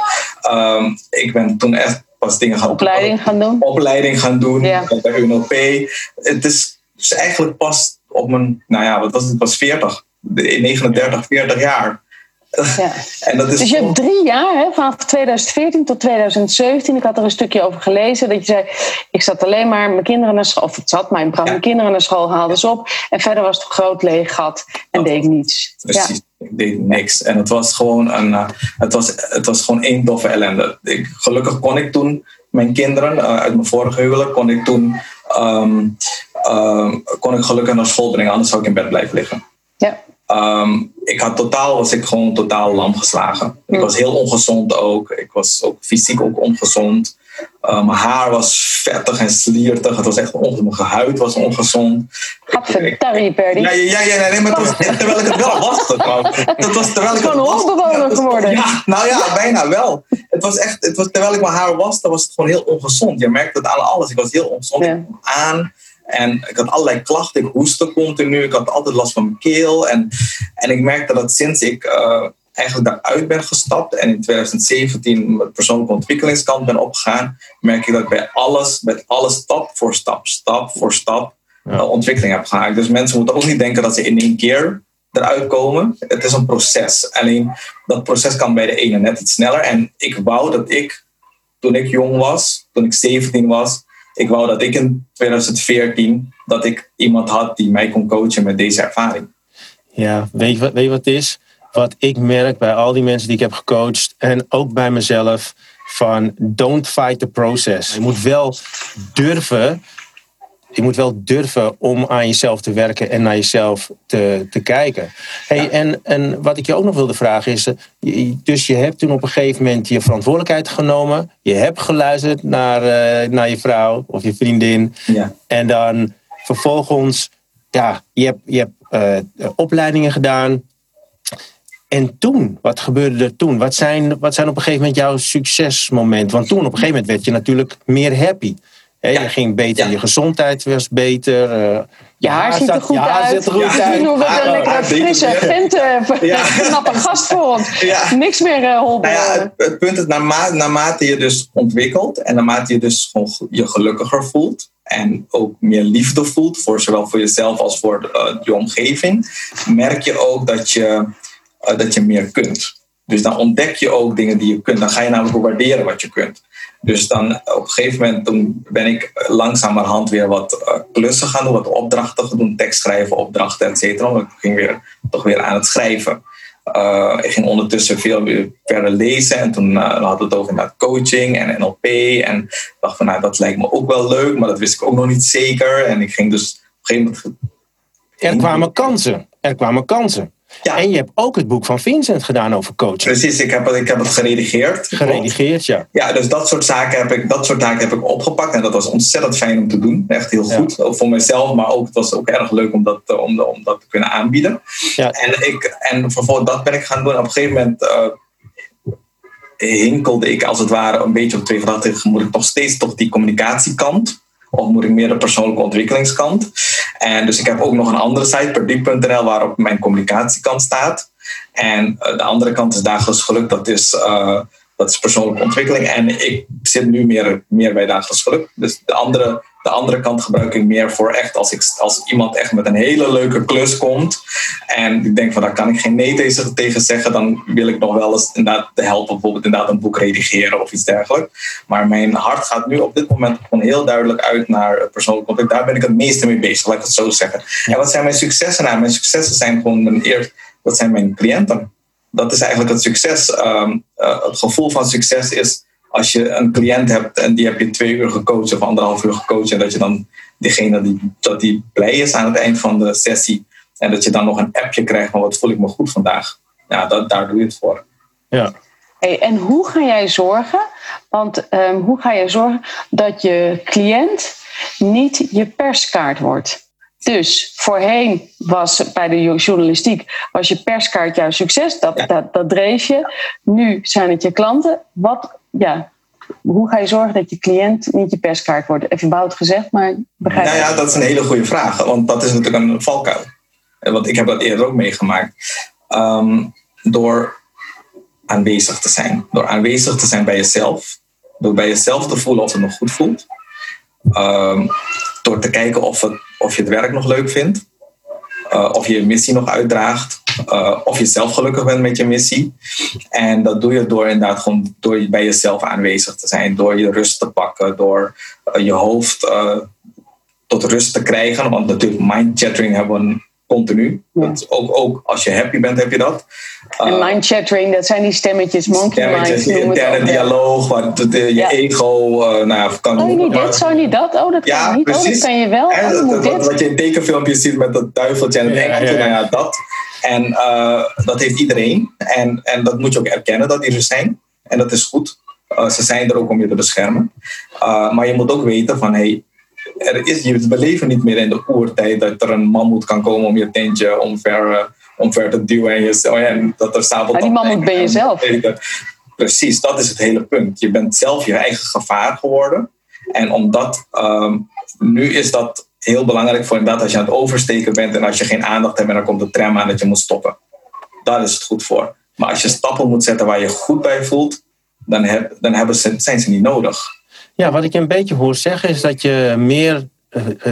Um, ik ben toen echt pas dingen gaan opleiding gaan doen. Opleiding gaan doen ja. bij UNLP. Het is, is eigenlijk pas op mijn, nou ja, wat was het, pas 40, 39, 40 jaar. Ja. en dat is dus je hebt drie jaar, hè, vanaf 2014 tot 2017. Ik had er een stukje over gelezen. Dat je zei, ik zat alleen maar mijn kinderen naar school. Of het zat mijn, mijn kinderen naar school, haalde ze op. En verder was het een groot leeg gat en deed ik niets. Precies. Ik deed niks. En het was gewoon, een, uh, het was, het was gewoon één doffe ellende. Ik, gelukkig kon ik toen mijn kinderen uh, uit mijn vorige huwelijk, kon ik toen um, um, kon ik gelukkig naar school brengen. Anders zou ik in bed blijven liggen. Ja. Um, ik had totaal, was ik gewoon totaal lam geslagen. Ik was heel ongezond ook. Ik was ook fysiek ook ongezond. Uh, mijn haar was vettig en sliertig. Het was echt ongezond. Mijn huid was ongezond. Gadverdarrie, Perdy. Ja, ja, ja, nee, maar het was, terwijl ik het wel was. Dat was terwijl ik het was. Gewoon geworden. Ja, nou ja, bijna wel. Het was echt, het was, terwijl ik mijn haar was, dan was het gewoon heel ongezond. Je merkte het aan alles. Ik was heel ongezond. Ja. aan. En ik had allerlei klachten. Ik hoestte continu. Ik had altijd last van mijn keel. En, en ik merkte dat sinds ik uh, eigenlijk daaruit ben gestapt en in 2017 met persoonlijke ontwikkelingskant ben opgegaan, merk ik dat ik bij alles, bij alles stap voor stap, stap voor stap ja. uh, ontwikkeling heb gemaakt. Dus mensen moeten ook niet denken dat ze in één keer eruit komen. Het is een proces. Alleen dat proces kan bij de ene net iets sneller. En ik wou dat ik toen ik jong was, toen ik 17 was, ik wou dat ik in 2014 dat ik iemand had die mij kon coachen met deze ervaring. Ja, weet je wat, weet je wat het is? Wat ik merk bij al die mensen die ik heb gecoacht en ook bij mezelf van don't fight the process. Je moet wel durven je moet wel durven om aan jezelf te werken en naar jezelf te, te kijken. Hey, en, en wat ik je ook nog wilde vragen is, eh, dus je hebt toen op een gegeven moment je verantwoordelijkheid genomen. Je hebt geluisterd naar, uh, naar je vrouw of je vriendin. Ja. En dan vervolgens, ja, je hebt, je hebt uh, opleidingen gedaan. En toen, wat gebeurde er toen? Wat zijn, wat zijn op een gegeven moment jouw succesmomenten? Want toen op een gegeven moment werd je natuurlijk meer happy. Ja. Je ging beter, je gezondheid was beter. Uh, je haar ziet er goed uit. Ziet er goed ja, uit. Een lekkere frisse knappe gast voor ons. Niks meer uh, Nou ja, het, punt is, naarmate, naarmate je dus ontwikkelt en naarmate je dus gewoon je gelukkiger voelt en ook meer liefde voelt, voor zowel voor jezelf als voor uh, je omgeving, merk je ook dat je, dat je meer kunt. Dus dan ontdek je ook dingen die je kunt. Dan ga je namelijk waarderen wat je kunt. Dus dan op een gegeven moment toen ben ik langzamerhand weer wat uh, klussen gaan doen, wat opdrachten gaan doen, tekst schrijven, opdrachten, et cetera. Ik ging weer, toch weer aan het schrijven. Uh, ik ging ondertussen veel weer verder lezen en toen uh, hadden we het over inderdaad coaching en NLP. En dacht van nou, dat lijkt me ook wel leuk, maar dat wist ik ook nog niet zeker. En ik ging dus op een gegeven moment. Er kwamen kansen. Er kwamen kansen. Ja. En je hebt ook het boek van Vincent gedaan over coaching. Precies, ik heb, ik heb het geredigeerd. Geredigeerd, ja. Ja, dus dat soort, zaken heb ik, dat soort taken heb ik opgepakt. En dat was ontzettend fijn om te doen. Echt heel goed. Ook voor mezelf, maar ook, het was ook erg leuk om dat, eh, om, om dat te kunnen aanbieden. Ja. En, ik, en vervolgens dat ben ik gaan doen. Op een gegeven moment uh, hinkelde ik als het ware een beetje op twee gedachten. Moet ik nog steeds toch die communicatiekant of moet ik meer de persoonlijke ontwikkelingskant? En dus ik heb ook nog een andere site, perdiep.nl, waarop mijn communicatiekant staat. En eh, de andere kant is dagelijks geluk, dat is, uh, dat is persoonlijke ontwikkeling. En ik zit nu meer, meer bij dagelijks geluk. Dus de andere de andere kant gebruik ik meer voor echt als, ik, als iemand echt met een hele leuke klus komt. En ik denk van daar kan ik geen nee tegen zeggen. Dan wil ik nog wel eens inderdaad helpen. Bijvoorbeeld inderdaad een boek redigeren of iets dergelijks. Maar mijn hart gaat nu op dit moment gewoon heel duidelijk uit naar persoonlijk ontwikkeling. Daar ben ik het meeste mee bezig, laat ik het zo zeggen. En wat zijn mijn successen nou? Mijn successen zijn gewoon mijn eerst, dat zijn mijn cliënten. Dat is eigenlijk het succes. Um, uh, het gevoel van succes is als je een cliënt hebt en die heb je twee uur gecoacht of anderhalf uur gecoacht en dat je dan diegene die, dat die blij is aan het eind van de sessie en dat je dan nog een appje krijgt van wat voel ik me goed vandaag. Ja, dat, daar doe je het voor. Ja. Hey, en hoe ga jij zorgen? Want um, hoe ga je zorgen dat je cliënt niet je perskaart wordt? Dus voorheen was bij de journalistiek was je perskaart jouw succes, dat, dat, dat dreef je. Nu zijn het je klanten. Wat, ja, hoe ga je zorgen dat je cliënt niet je perskaart wordt? Even bout gezegd, maar begrijp Nou ja, dat is een hele goede vraag, want dat is natuurlijk een valkuil. Want ik heb dat eerder ook meegemaakt. Um, door aanwezig te zijn. Door aanwezig te zijn bij jezelf. Door bij jezelf te voelen of het nog goed voelt. Um, door te kijken of, het, of je het werk nog leuk vindt. Uh, of je je missie nog uitdraagt. Uh, of je zelf gelukkig bent met je missie. En dat doe je door inderdaad gewoon door bij jezelf aanwezig te zijn. Door je rust te pakken. Door uh, je hoofd tot rust te krijgen. Want natuurlijk mind chattering hebben we continu. Ja. Ook, ook als je happy bent, heb je dat. En uh, mind chattering, dat zijn die stemmetjes, monkey stemmetjes, mind. interne dialoog, wat je ja. ego... Uh, nou, kan oh, niet dit, zo niet dat. Oh, dat ja, kan niet. Precies. Oh, dat kan je wel. En, oh, dat, wat, wat, je in tekenfilmpjes ziet met dat duiveltje en het engeltje, nou ja, dat. En uh, dat heeft iedereen. En, en dat moet je ook erkennen, dat die er zijn. En dat is goed. Uh, ze zijn er ook om je te beschermen. Uh, maar je moet ook weten van... Hey, er is, je beleven niet meer in de oertijd dat er een mammoet kan komen om je tentje omver, omver te duwen. En, je, oh ja, dat er stapel. Maar die mammoet ben je zelf. Precies, dat is het hele punt. Je bent zelf je eigen gevaar geworden. En omdat um, nu is dat heel belangrijk voor inderdaad als je aan het oversteken bent en als je geen aandacht hebt en dan komt de tram aan dat je moet stoppen. Daar is het goed voor. Maar als je stappen moet zetten waar je goed bij voelt, dan, heb, dan hebben ze, zijn ze niet nodig. Ja, wat ik een beetje hoor zeggen is dat je meer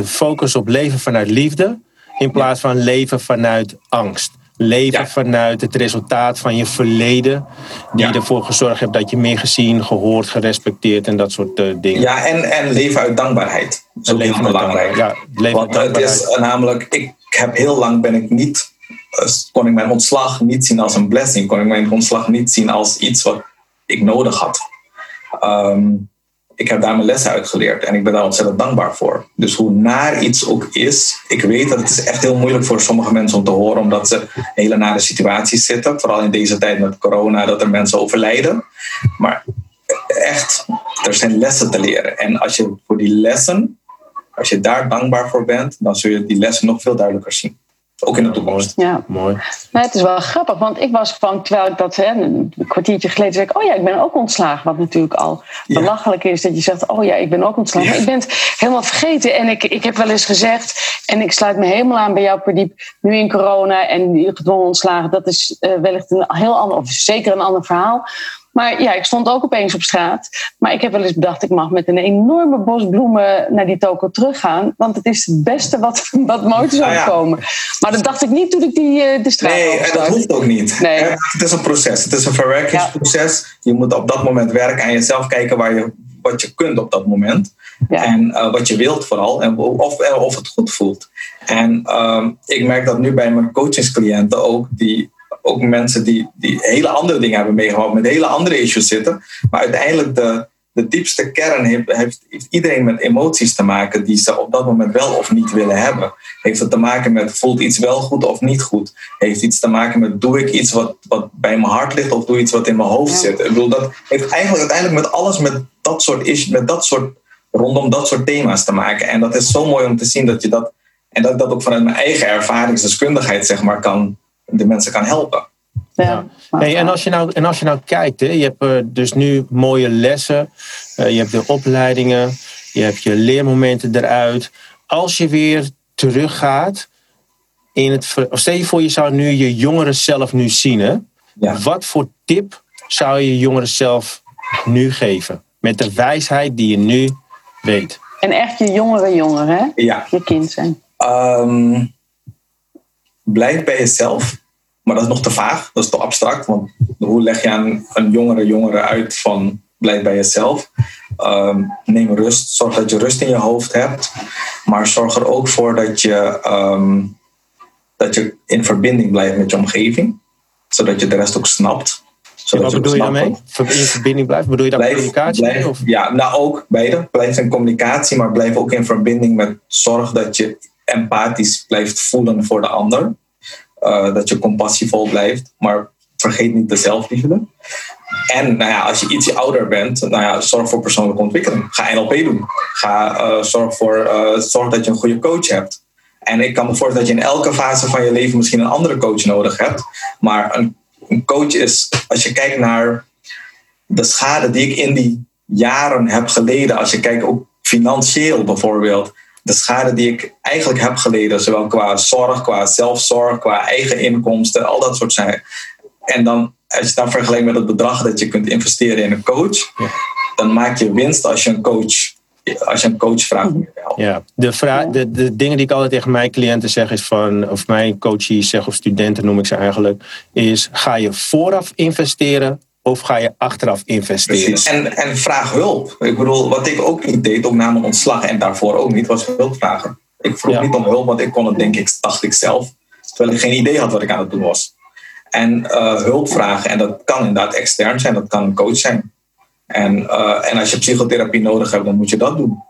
focus op leven vanuit liefde in plaats van leven vanuit angst. leven vanuit het resultaat van je verleden. Die ervoor gezorgd heeft dat je meer gezien, gehoord, gerespecteerd en dat soort uh, dingen. Ja, en, en leven uit dankbaarheid. Dat is heel belangrijk. Ja, leven Want het is namelijk, ik heb heel lang ben ik niet, kon ik mijn ontslag niet zien als een blessing. Kon ik mijn ontslag niet zien als iets wat ik nodig had. Um, ik heb daar mijn lessen uit geleerd en ik ben daar ontzettend dankbaar voor. Dus hoe naar iets ook is, ik weet dat het is echt heel moeilijk voor sommige mensen om te horen, omdat ze in hele nare situaties zitten. Vooral in deze tijd met corona, dat er mensen overlijden. Maar echt, er zijn lessen te leren. En als je voor die lessen, als je daar dankbaar voor bent, dan zul je die lessen nog veel duidelijker zien. Ook in de toekomst. Ja, mooi. Nou, het is wel grappig, want ik was gewoon, terwijl ik dat hè, een kwartiertje geleden zei, ik, oh ja, ik ben ook ontslagen. Wat natuurlijk al belachelijk is dat je zegt, oh ja, ik ben ook ontslagen. Maar ik ben het helemaal vergeten. En ik, ik heb wel eens gezegd, en ik sluit me helemaal aan bij jou, Perdiep, nu in corona en gedwongen ontslagen, dat is uh, wellicht een heel ander, of zeker een ander verhaal. Maar ja, ik stond ook opeens op straat. Maar ik heb wel eens bedacht, ik mag met een enorme bos bloemen naar die toko teruggaan. Want het is het beste wat, wat mooi zou nou komen. Maar dat dacht ik niet toen ik die, eh, de straat Nee, en dat hoeft ook niet. Nee. Het is een proces. Het is een verwerkingsproces. Je moet op dat moment werken aan jezelf kijken waar je, wat je kunt op dat moment. En uh, wat je wilt vooral. En of, of het goed voelt. En uh, ik merk dat nu bij mijn coachingscliënten ook. Die ook mensen die, die hele andere dingen hebben meegemaakt, met hele andere issues zitten. Maar uiteindelijk de, de diepste kern heeft, heeft, iedereen met emoties te maken die ze op dat moment wel of niet willen hebben. Heeft het te maken met voelt iets wel goed of niet goed? Heeft iets te maken met doe ik iets wat, wat bij mijn hart ligt of doe iets wat in mijn hoofd zit? Ik bedoel, dat heeft eigenlijk uiteindelijk met alles met dat soort issues, met dat soort, rondom dat soort thema's te maken. En dat is zo mooi om te zien dat je dat, en dat ik dat ook vanuit mijn eigen ervaringsdeskundigheid zeg maar kan de mensen kan helpen. Ja. Hey, en, als je nou, en als je nou kijkt, hè, je hebt uh, dus nu mooie lessen, uh, je hebt de opleidingen, je hebt je leermomenten eruit. Als je weer teruggaat in het. Stel je voor, je zou nu je jongeren zelf nu zien. Hè? Ja. Wat voor tip zou je jongeren zelf nu geven? Met de wijsheid die je nu weet. En echt je jongere jongeren, hè? Ja. Je kind zijn. Um, blijf bij jezelf. Maar dat is nog te vaag, dat is te abstract. Want hoe leg je aan een jongere jongere uit van blijf bij jezelf? Um, neem rust, zorg dat je rust in je hoofd hebt. Maar zorg er ook voor dat je, um, dat je in verbinding blijft met je omgeving. Zodat je de rest ook snapt. Zodat wat bedoel je daarmee? In verbinding blijft? Bedoel je daar communicatie? Blijf, of? Ja, nou ook beide. Blijf in communicatie, maar blijf ook in verbinding met zorg dat je empathisch blijft voelen voor de ander. Uh, dat je compassievol blijft, maar vergeet niet de zelfliefde. En nou ja, als je iets ouder bent, nou ja, zorg voor persoonlijke ontwikkeling. Ga NLP doen. Ga, uh, zorg, voor, uh, zorg dat je een goede coach hebt. En ik kan me voorstellen dat je in elke fase van je leven misschien een andere coach nodig hebt. Maar een, een coach is, als je kijkt naar de schade die ik in die jaren heb geleden, als je kijkt ook financieel bijvoorbeeld, de schade die ik eigenlijk heb geleden, zowel qua zorg, qua zelfzorg, qua eigen inkomsten, al dat soort zaken. En dan, als je dan vergelijkt met het bedrag dat je kunt investeren in een coach, dan maak je winst als je een coach, als je een coach vraagt. Ja, de, vraag, de, de dingen die ik altijd tegen mijn cliënten zeg is van, of mijn coaches zeg, of studenten noem ik ze eigenlijk, is ga je vooraf investeren of ga je achteraf investeren? Precies. En, en vraag hulp. Ik bedoel, wat ik ook niet deed, ook na mijn ontslag en daarvoor ook niet, was hulp vragen. Ik vroeg niet om hulp, want ik kon het denk ik, dacht ik zelf. Terwijl ik geen idee had wat ik aan het doen was. En uh, hulp vragen, en dat kan inderdaad extern zijn, dat kan een coach zijn. En, uh, en als je psychotherapie nodig hebt, dan moet je dat doen.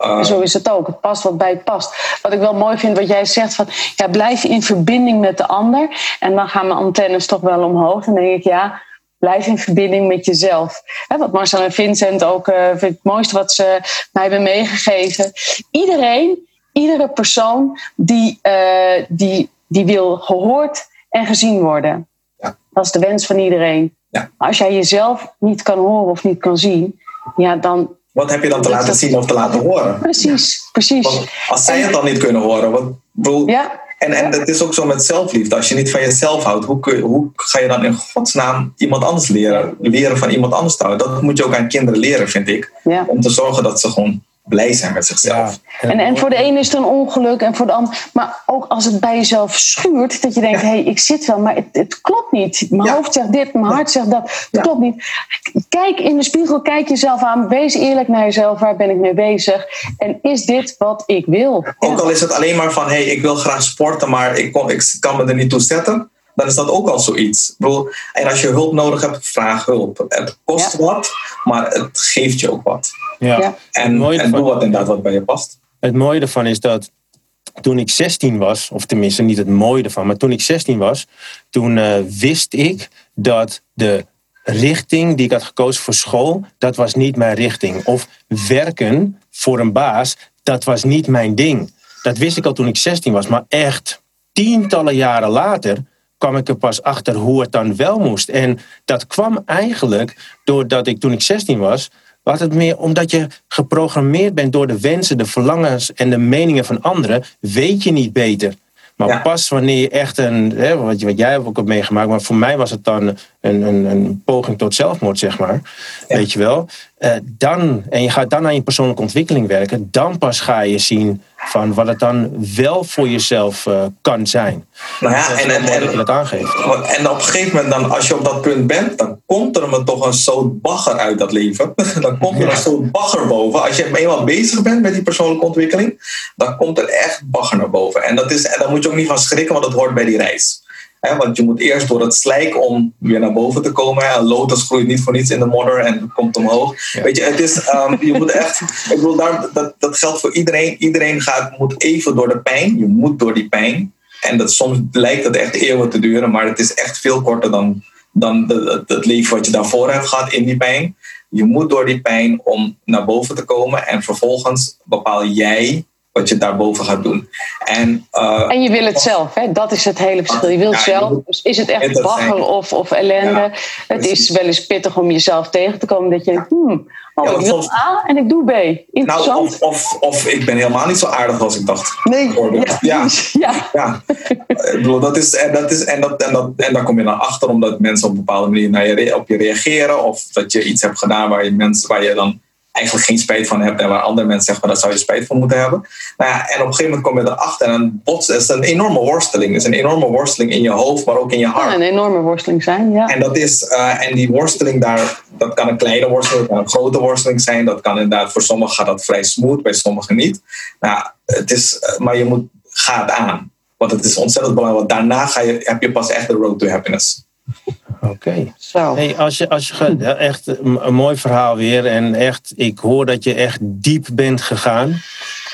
Uh, Zo is het ook. Het past wat bij het past. Wat ik wel mooi vind, wat jij zegt, van ja, blijf in verbinding met de ander. En dan gaan mijn antennes toch wel omhoog. Dan denk ik, ja, blijf in verbinding met jezelf. wat Marcel en Vincent ook uh, vind het mooiste wat ze mij hebben meegegeven. Iedereen, iedere persoon die, uh, die, die wil gehoord en gezien worden. Ja. Dat is de wens van iedereen. Ja. Als jij jezelf niet kan horen of niet kan zien, ja, dan. Wat heb je dan te laten zien of te laten horen? Precies, precies. Want als zij het dan niet kunnen horen, wat, bedoel, ja. En, en het is ook zo met zelfliefde. Als je niet van jezelf houdt, hoe, kun, hoe ga je dan in godsnaam iemand anders leren? Leren van iemand anders te houden. Dat moet je ook aan kinderen leren, vind ik. Om te zorgen dat ze gewoon blij zijn met zichzelf. En, en voor de ene is het een ongeluk en voor de ander. Maar ook als het bij jezelf schuurt, dat je denkt: hé, hey, ik zit wel, maar het, het klopt niet. Mijn hoofd zegt dit, mijn hart zegt dat. Het klopt niet. Kijk in de spiegel, kijk jezelf aan. Wees eerlijk naar jezelf. Waar ben ik mee bezig? En is dit wat ik wil? Ook al is het alleen maar van: hé, hey, ik wil graag sporten, maar ik, kon, ik kan me er niet toe zetten dan is dat ook al zoiets. bedoel, en als je hulp nodig hebt, vraag hulp. Het kost wat, maar het geeft je ook wat. Ja. En, en doe wat inderdaad wat bij je past. Het mooie ervan is dat toen ik 16 was, of tenminste niet het mooie ervan, maar toen ik 16 was, toen uh, wist ik dat de richting die ik had gekozen voor school, dat was niet mijn richting. Of werken voor een baas, dat was niet mijn ding. Dat wist ik al toen ik 16 was, maar echt tientallen jaren later kwam ik er pas achter hoe het dan wel moest. En dat kwam eigenlijk doordat ik toen ik 16 was, was het meer omdat je geprogrammeerd bent door de wensen, de verlangens en de meningen van anderen, weet je niet beter. Maar pas wanneer je echt een, hè, wat, wat jij ook hebt meegemaakt, maar voor mij was het dan een, een, een poging tot zelfmoord, zeg maar. Weet je wel. Uh, dan, en je gaat dan aan je persoonlijke ontwikkeling werken, dan pas ga je zien van wat het dan wel voor jezelf uh, kan zijn. Nou ja, en, en, en, dat je dat aangeeft. En op een gegeven moment, dan, als je op dat punt bent, dan komt er me toch een soort bagger uit dat leven. dan komt er een soort bagger boven. Als je eenmaal bezig bent met die persoonlijke ontwikkeling, dan komt er echt bagger naar boven. En, dat is, en daar moet je ook niet van schrikken, want dat hoort bij die reis want je moet eerst door het slijk om weer naar boven te komen. Een lotus groeit niet voor niets in de modder en komt omhoog. Weet je, het is, um, je moet echt. Ik bedoel, daar, dat, dat geldt voor iedereen. Iedereen gaat, moet even door de pijn. Je moet door die pijn. En dat, soms lijkt het echt eeuwen te duren, maar het is echt veel korter dan, dan het leven wat je daarvoor hebt gehad in die pijn. Je moet door die pijn om naar boven te komen en vervolgens bepaal jij wat je daarboven gaat doen. En, uh, en je wil het zelf, hè? dat is het hele verschil. Je wilt ja, zelf, dus is het echt bagger of, of ellende. het is wel eens pittig om jezelf tegen te komen dat je denkt, hmm, oh, ik wil A en ik doe B. Interessant. Nou, of, of, of, ik ben helemaal niet zo aardig als ik dacht. Nee, ja. Ja. ja. ik bedoel, dat is, en, dat is, en, dat, en, dat, en daar kom je dan achter omdat mensen op een bepaalde manier naar je, op je reageren of dat je iets hebt gedaan waar je, mensen, waar je dan eigenlijk geen spijt van hebt en waar andere mensen zeggen, daar zou je spijt van moeten hebben. Nou ja, en op een gegeven moment kom je erachter en een bots is een enorme worsteling. Het is een enorme worsteling in je hoofd, maar ook in je hart. Ja, een enorme worsteling zijn, ja. En, dat is, uh, en die worsteling daar, dat kan een kleine worsteling, dat kan een grote worsteling zijn. Dat kan inderdaad, voor sommigen gaat dat vrij smooth, bij sommigen niet. Nou, het is, uh, maar je moet, ga het aan. Want het is ontzettend belangrijk, want daarna ga je, heb je pas echt de road to happiness. Oké. Hey, als je, als je echt een, mooi verhaal weer. En echt, ik hoor dat je echt diep bent gegaan.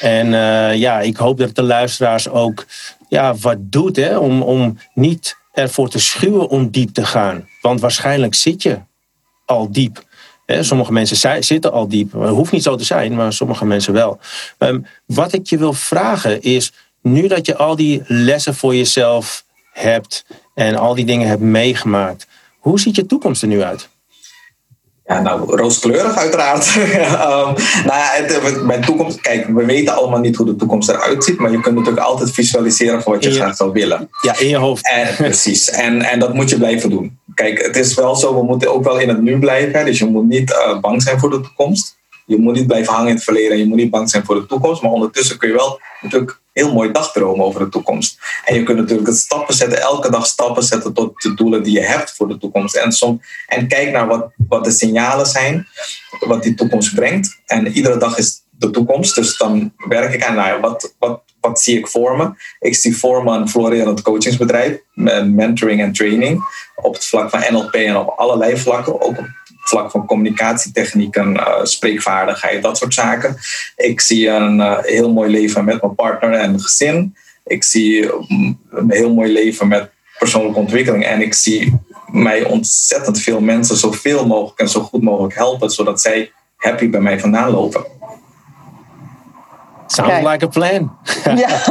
En uh, ja, ik hoop dat de luisteraars ook ja, wat doet hè, om, om niet ervoor te schuwen om diep te gaan. Want waarschijnlijk zit je al diep. Sommige mensen zitten al diep. Het hoeft niet zo te zijn, maar sommige mensen wel. Um, wat ik je wil vragen is, nu dat je al die lessen voor jezelf hebt en al die dingen hebt meegemaakt, hoe ziet je toekomst er nu uit? Ja, nou, rooskleurig uiteraard. um, nou ja, het, mijn toekomst, kijk, we weten allemaal niet hoe de toekomst eruit ziet, maar je kunt natuurlijk altijd visualiseren wat je, graag zou willen. Ja, in je hoofd. En, precies, en, en dat moet je blijven doen. Kijk, het is wel zo, we moeten ook wel in het nu blijven, dus je moet niet uh, bang zijn voor de toekomst. Je moet niet blijven hangen in het verleden en je moet niet bang zijn voor de toekomst, maar ondertussen kun je wel natuurlijk heel mooi dagdromen over de toekomst. En je kunt natuurlijk stappen zetten, elke dag stappen zetten tot de doelen die je hebt voor de toekomst. En, som, en kijk naar wat, wat de signalen zijn, wat die toekomst brengt. En iedere dag is de toekomst. Dus dan werk ik aan, nou wat, wat, wat zie ik voor me? Ik zie voor me een florerend coachingsbedrijf, mentoring en training, op het vlak van NLP en op allerlei vlakken, ook vlak van communicatietechnieken, uh, spreekvaardigheid, dat soort zaken. Ik zie een uh, heel mooi leven met mijn partner en gezin. Ik zie mm, een heel mooi leven met persoonlijke ontwikkeling. En ik zie mij ontzettend veel mensen zoveel mogelijk en zo goed mogelijk helpen, zodat zij happy bij mij vandaan lopen. Sounds like a plan. Ja.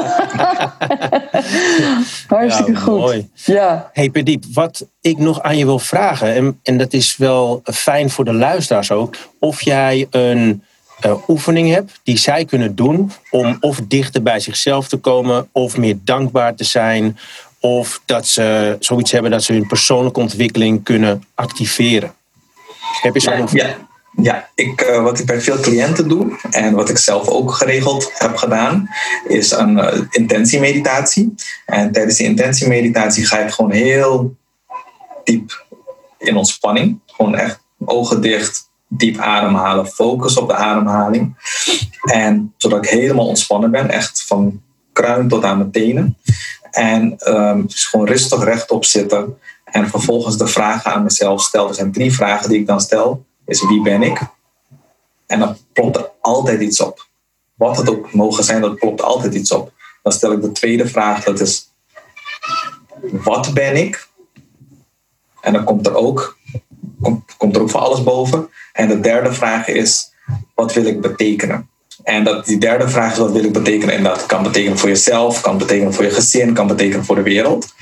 Hartstikke goed. Mooi. Ja. Hey Pediep, wat ik nog aan je wil vragen, en, en dat is wel fijn voor de luisteraars ook, of jij een uh, oefening hebt die zij kunnen doen om of dichter bij zichzelf te komen, of meer dankbaar te zijn, of dat ze zoiets hebben dat ze hun persoonlijke ontwikkeling kunnen activeren. Heb je zo'n ja, oefening? Ja. Ja, ik, uh, wat ik bij veel cliënten doe en wat ik zelf ook geregeld heb gedaan, is een uh, intentiemeditatie. En tijdens die intentiemeditatie ga ik gewoon heel diep in ontspanning. Gewoon echt ogen dicht, diep ademhalen, focus op de ademhaling. En zodat ik helemaal ontspannen ben, echt van kruin tot aan mijn tenen. En um, dus gewoon rustig rechtop zitten. En vervolgens de vragen aan mezelf stel. Er zijn drie vragen die ik dan stel. Is wie ben ik? En dan plopt er altijd iets op. Wat het ook mogen zijn, dat plopt altijd iets op. Dan stel ik de tweede vraag, dat is wat ben ik? En dan komt er ook, komt, komt er ook voor alles boven. En de derde vraag is, wat wil ik betekenen? En dat, die derde vraag is wat wil ik betekenen? En dat kan betekenen voor jezelf, kan betekenen voor je gezin, kan betekenen voor de wereld.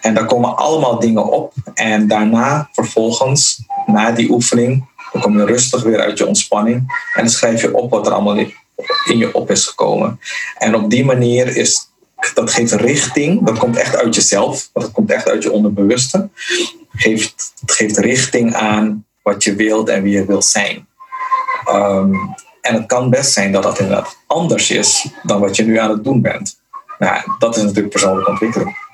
En daar komen allemaal dingen op. En daarna, vervolgens, na die oefening, dan kom je rustig weer uit je ontspanning. En dan schrijf je op wat er allemaal in je op is gekomen. En op die manier is dat geeft richting. Dat komt echt uit jezelf. Dat komt echt uit je onderbewuste. Geeft, het geeft richting aan wat je wilt en wie je wilt zijn. Um, en het kan best zijn dat dat inderdaad anders is dan wat je nu aan het doen bent. Nou, dat is natuurlijk persoonlijke ontwikkeling.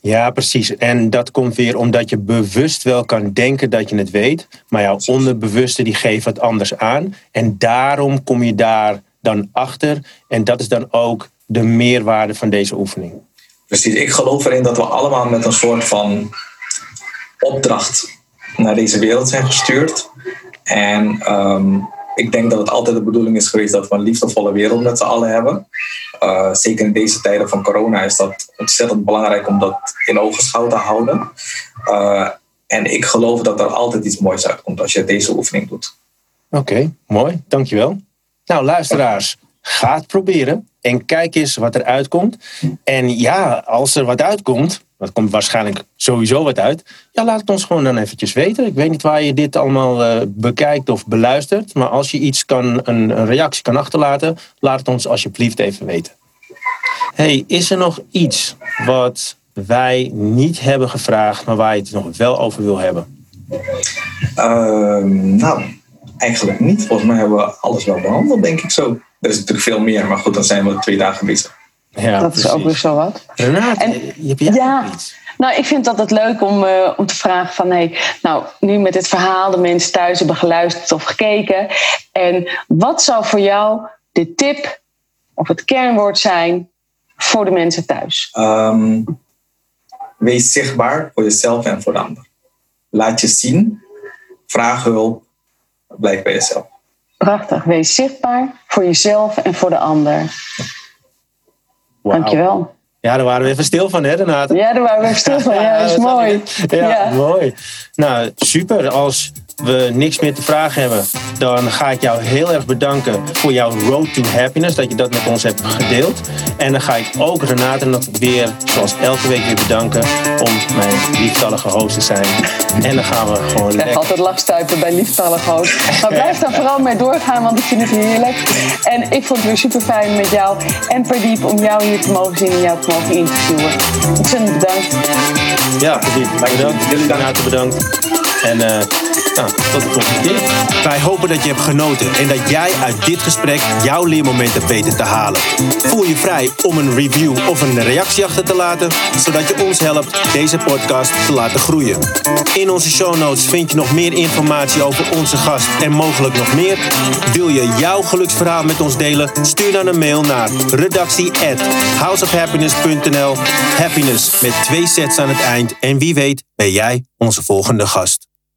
Ja, precies. En dat komt weer omdat je bewust wel kan denken dat je het weet, maar jouw onderbewuste die geeft wat anders aan. En daarom kom je daar dan achter. En dat is dan ook de meerwaarde van deze oefening. Precies. Ik geloof erin dat we allemaal met een soort van opdracht naar deze wereld zijn gestuurd. En um, ik denk dat het altijd de bedoeling is geweest dat we een liefdevolle wereld met z'n allen hebben. Uh, zeker in deze tijden van corona is dat ontzettend belangrijk om dat in ogenschouw te houden. Uh, en ik geloof dat er altijd iets moois uitkomt als je deze oefening doet. Oké, mooi. Dankjewel. Nou, luisteraars, ga het proberen en kijk eens wat er uitkomt. En ja, als er wat uitkomt, dat komt waarschijnlijk sowieso wat uit. Ja, laat het ons gewoon dan eventjes weten. Ik weet niet waar je dit allemaal uh, bekijkt of beluistert. Maar als je iets kan, een, een, reactie kan achterlaten, laat het ons alsjeblieft even weten. Hey, is er nog iets wat wij niet hebben gevraagd, maar waar je het nog wel over wil hebben? Uh, nou, eigenlijk niet. Volgens mij hebben we alles wel behandeld, denk ik zo. Er is natuurlijk veel meer, maar goed, dan zijn we twee dagen bezig. Ja, dat is ook weer zo wat. Renate, en, je hebt ja, iets. Nou, ik vind dat het leuk om, uh, om te vragen van... Hey, nou, nu met dit verhaal de mensen thuis hebben geluisterd of gekeken. En wat zou voor jou de tip of het kernwoord zijn voor de mensen thuis? Um, wees zichtbaar voor jezelf en voor de ander. Laat je zien. Vraag hulp. Blijf bij jezelf. Prachtig. Wees zichtbaar voor jezelf en voor de ander. Wow. Dankjewel. Ja, daar waren we even stil van, hè, Renate? Ja, daar waren we even stil van. Ja, dat is mooi. Ja, ja, mooi. Nou, super. Als we niks meer te vragen hebben, dan ga ik jou heel erg bedanken voor jouw Road to Happiness, dat je dat met ons hebt gedeeld. En dan ga ik ook Renate nog weer, zoals elke week weer bedanken, om mijn lieftallige host te zijn. En dan gaan we gewoon Ik altijd lachstuipen bij lieftallige host. Maar blijf daar vooral mee doorgaan, want ik vind het heerlijk. En ik vond het weer super fijn met jou en Pardiep om jou hier te mogen zien en jou te mogen interviewen. Ontzettend bedankt. Ja, Pardiep, bedankt. Jullie Renate bedankt. En uh, tot de volgende keer. Wij hopen dat je hebt genoten en dat jij uit dit gesprek jouw leermomenten hebt weten te halen. Voel je vrij om een review of een reactie achter te laten, zodat je ons helpt deze podcast te laten groeien. In onze show notes vind je nog meer informatie over onze gast en mogelijk nog meer. Wil je jouw geluksverhaal met ons delen? Stuur dan een mail naar redactie at houseofhappiness.nl Happiness met twee sets aan het eind en wie weet ben jij onze volgende gast.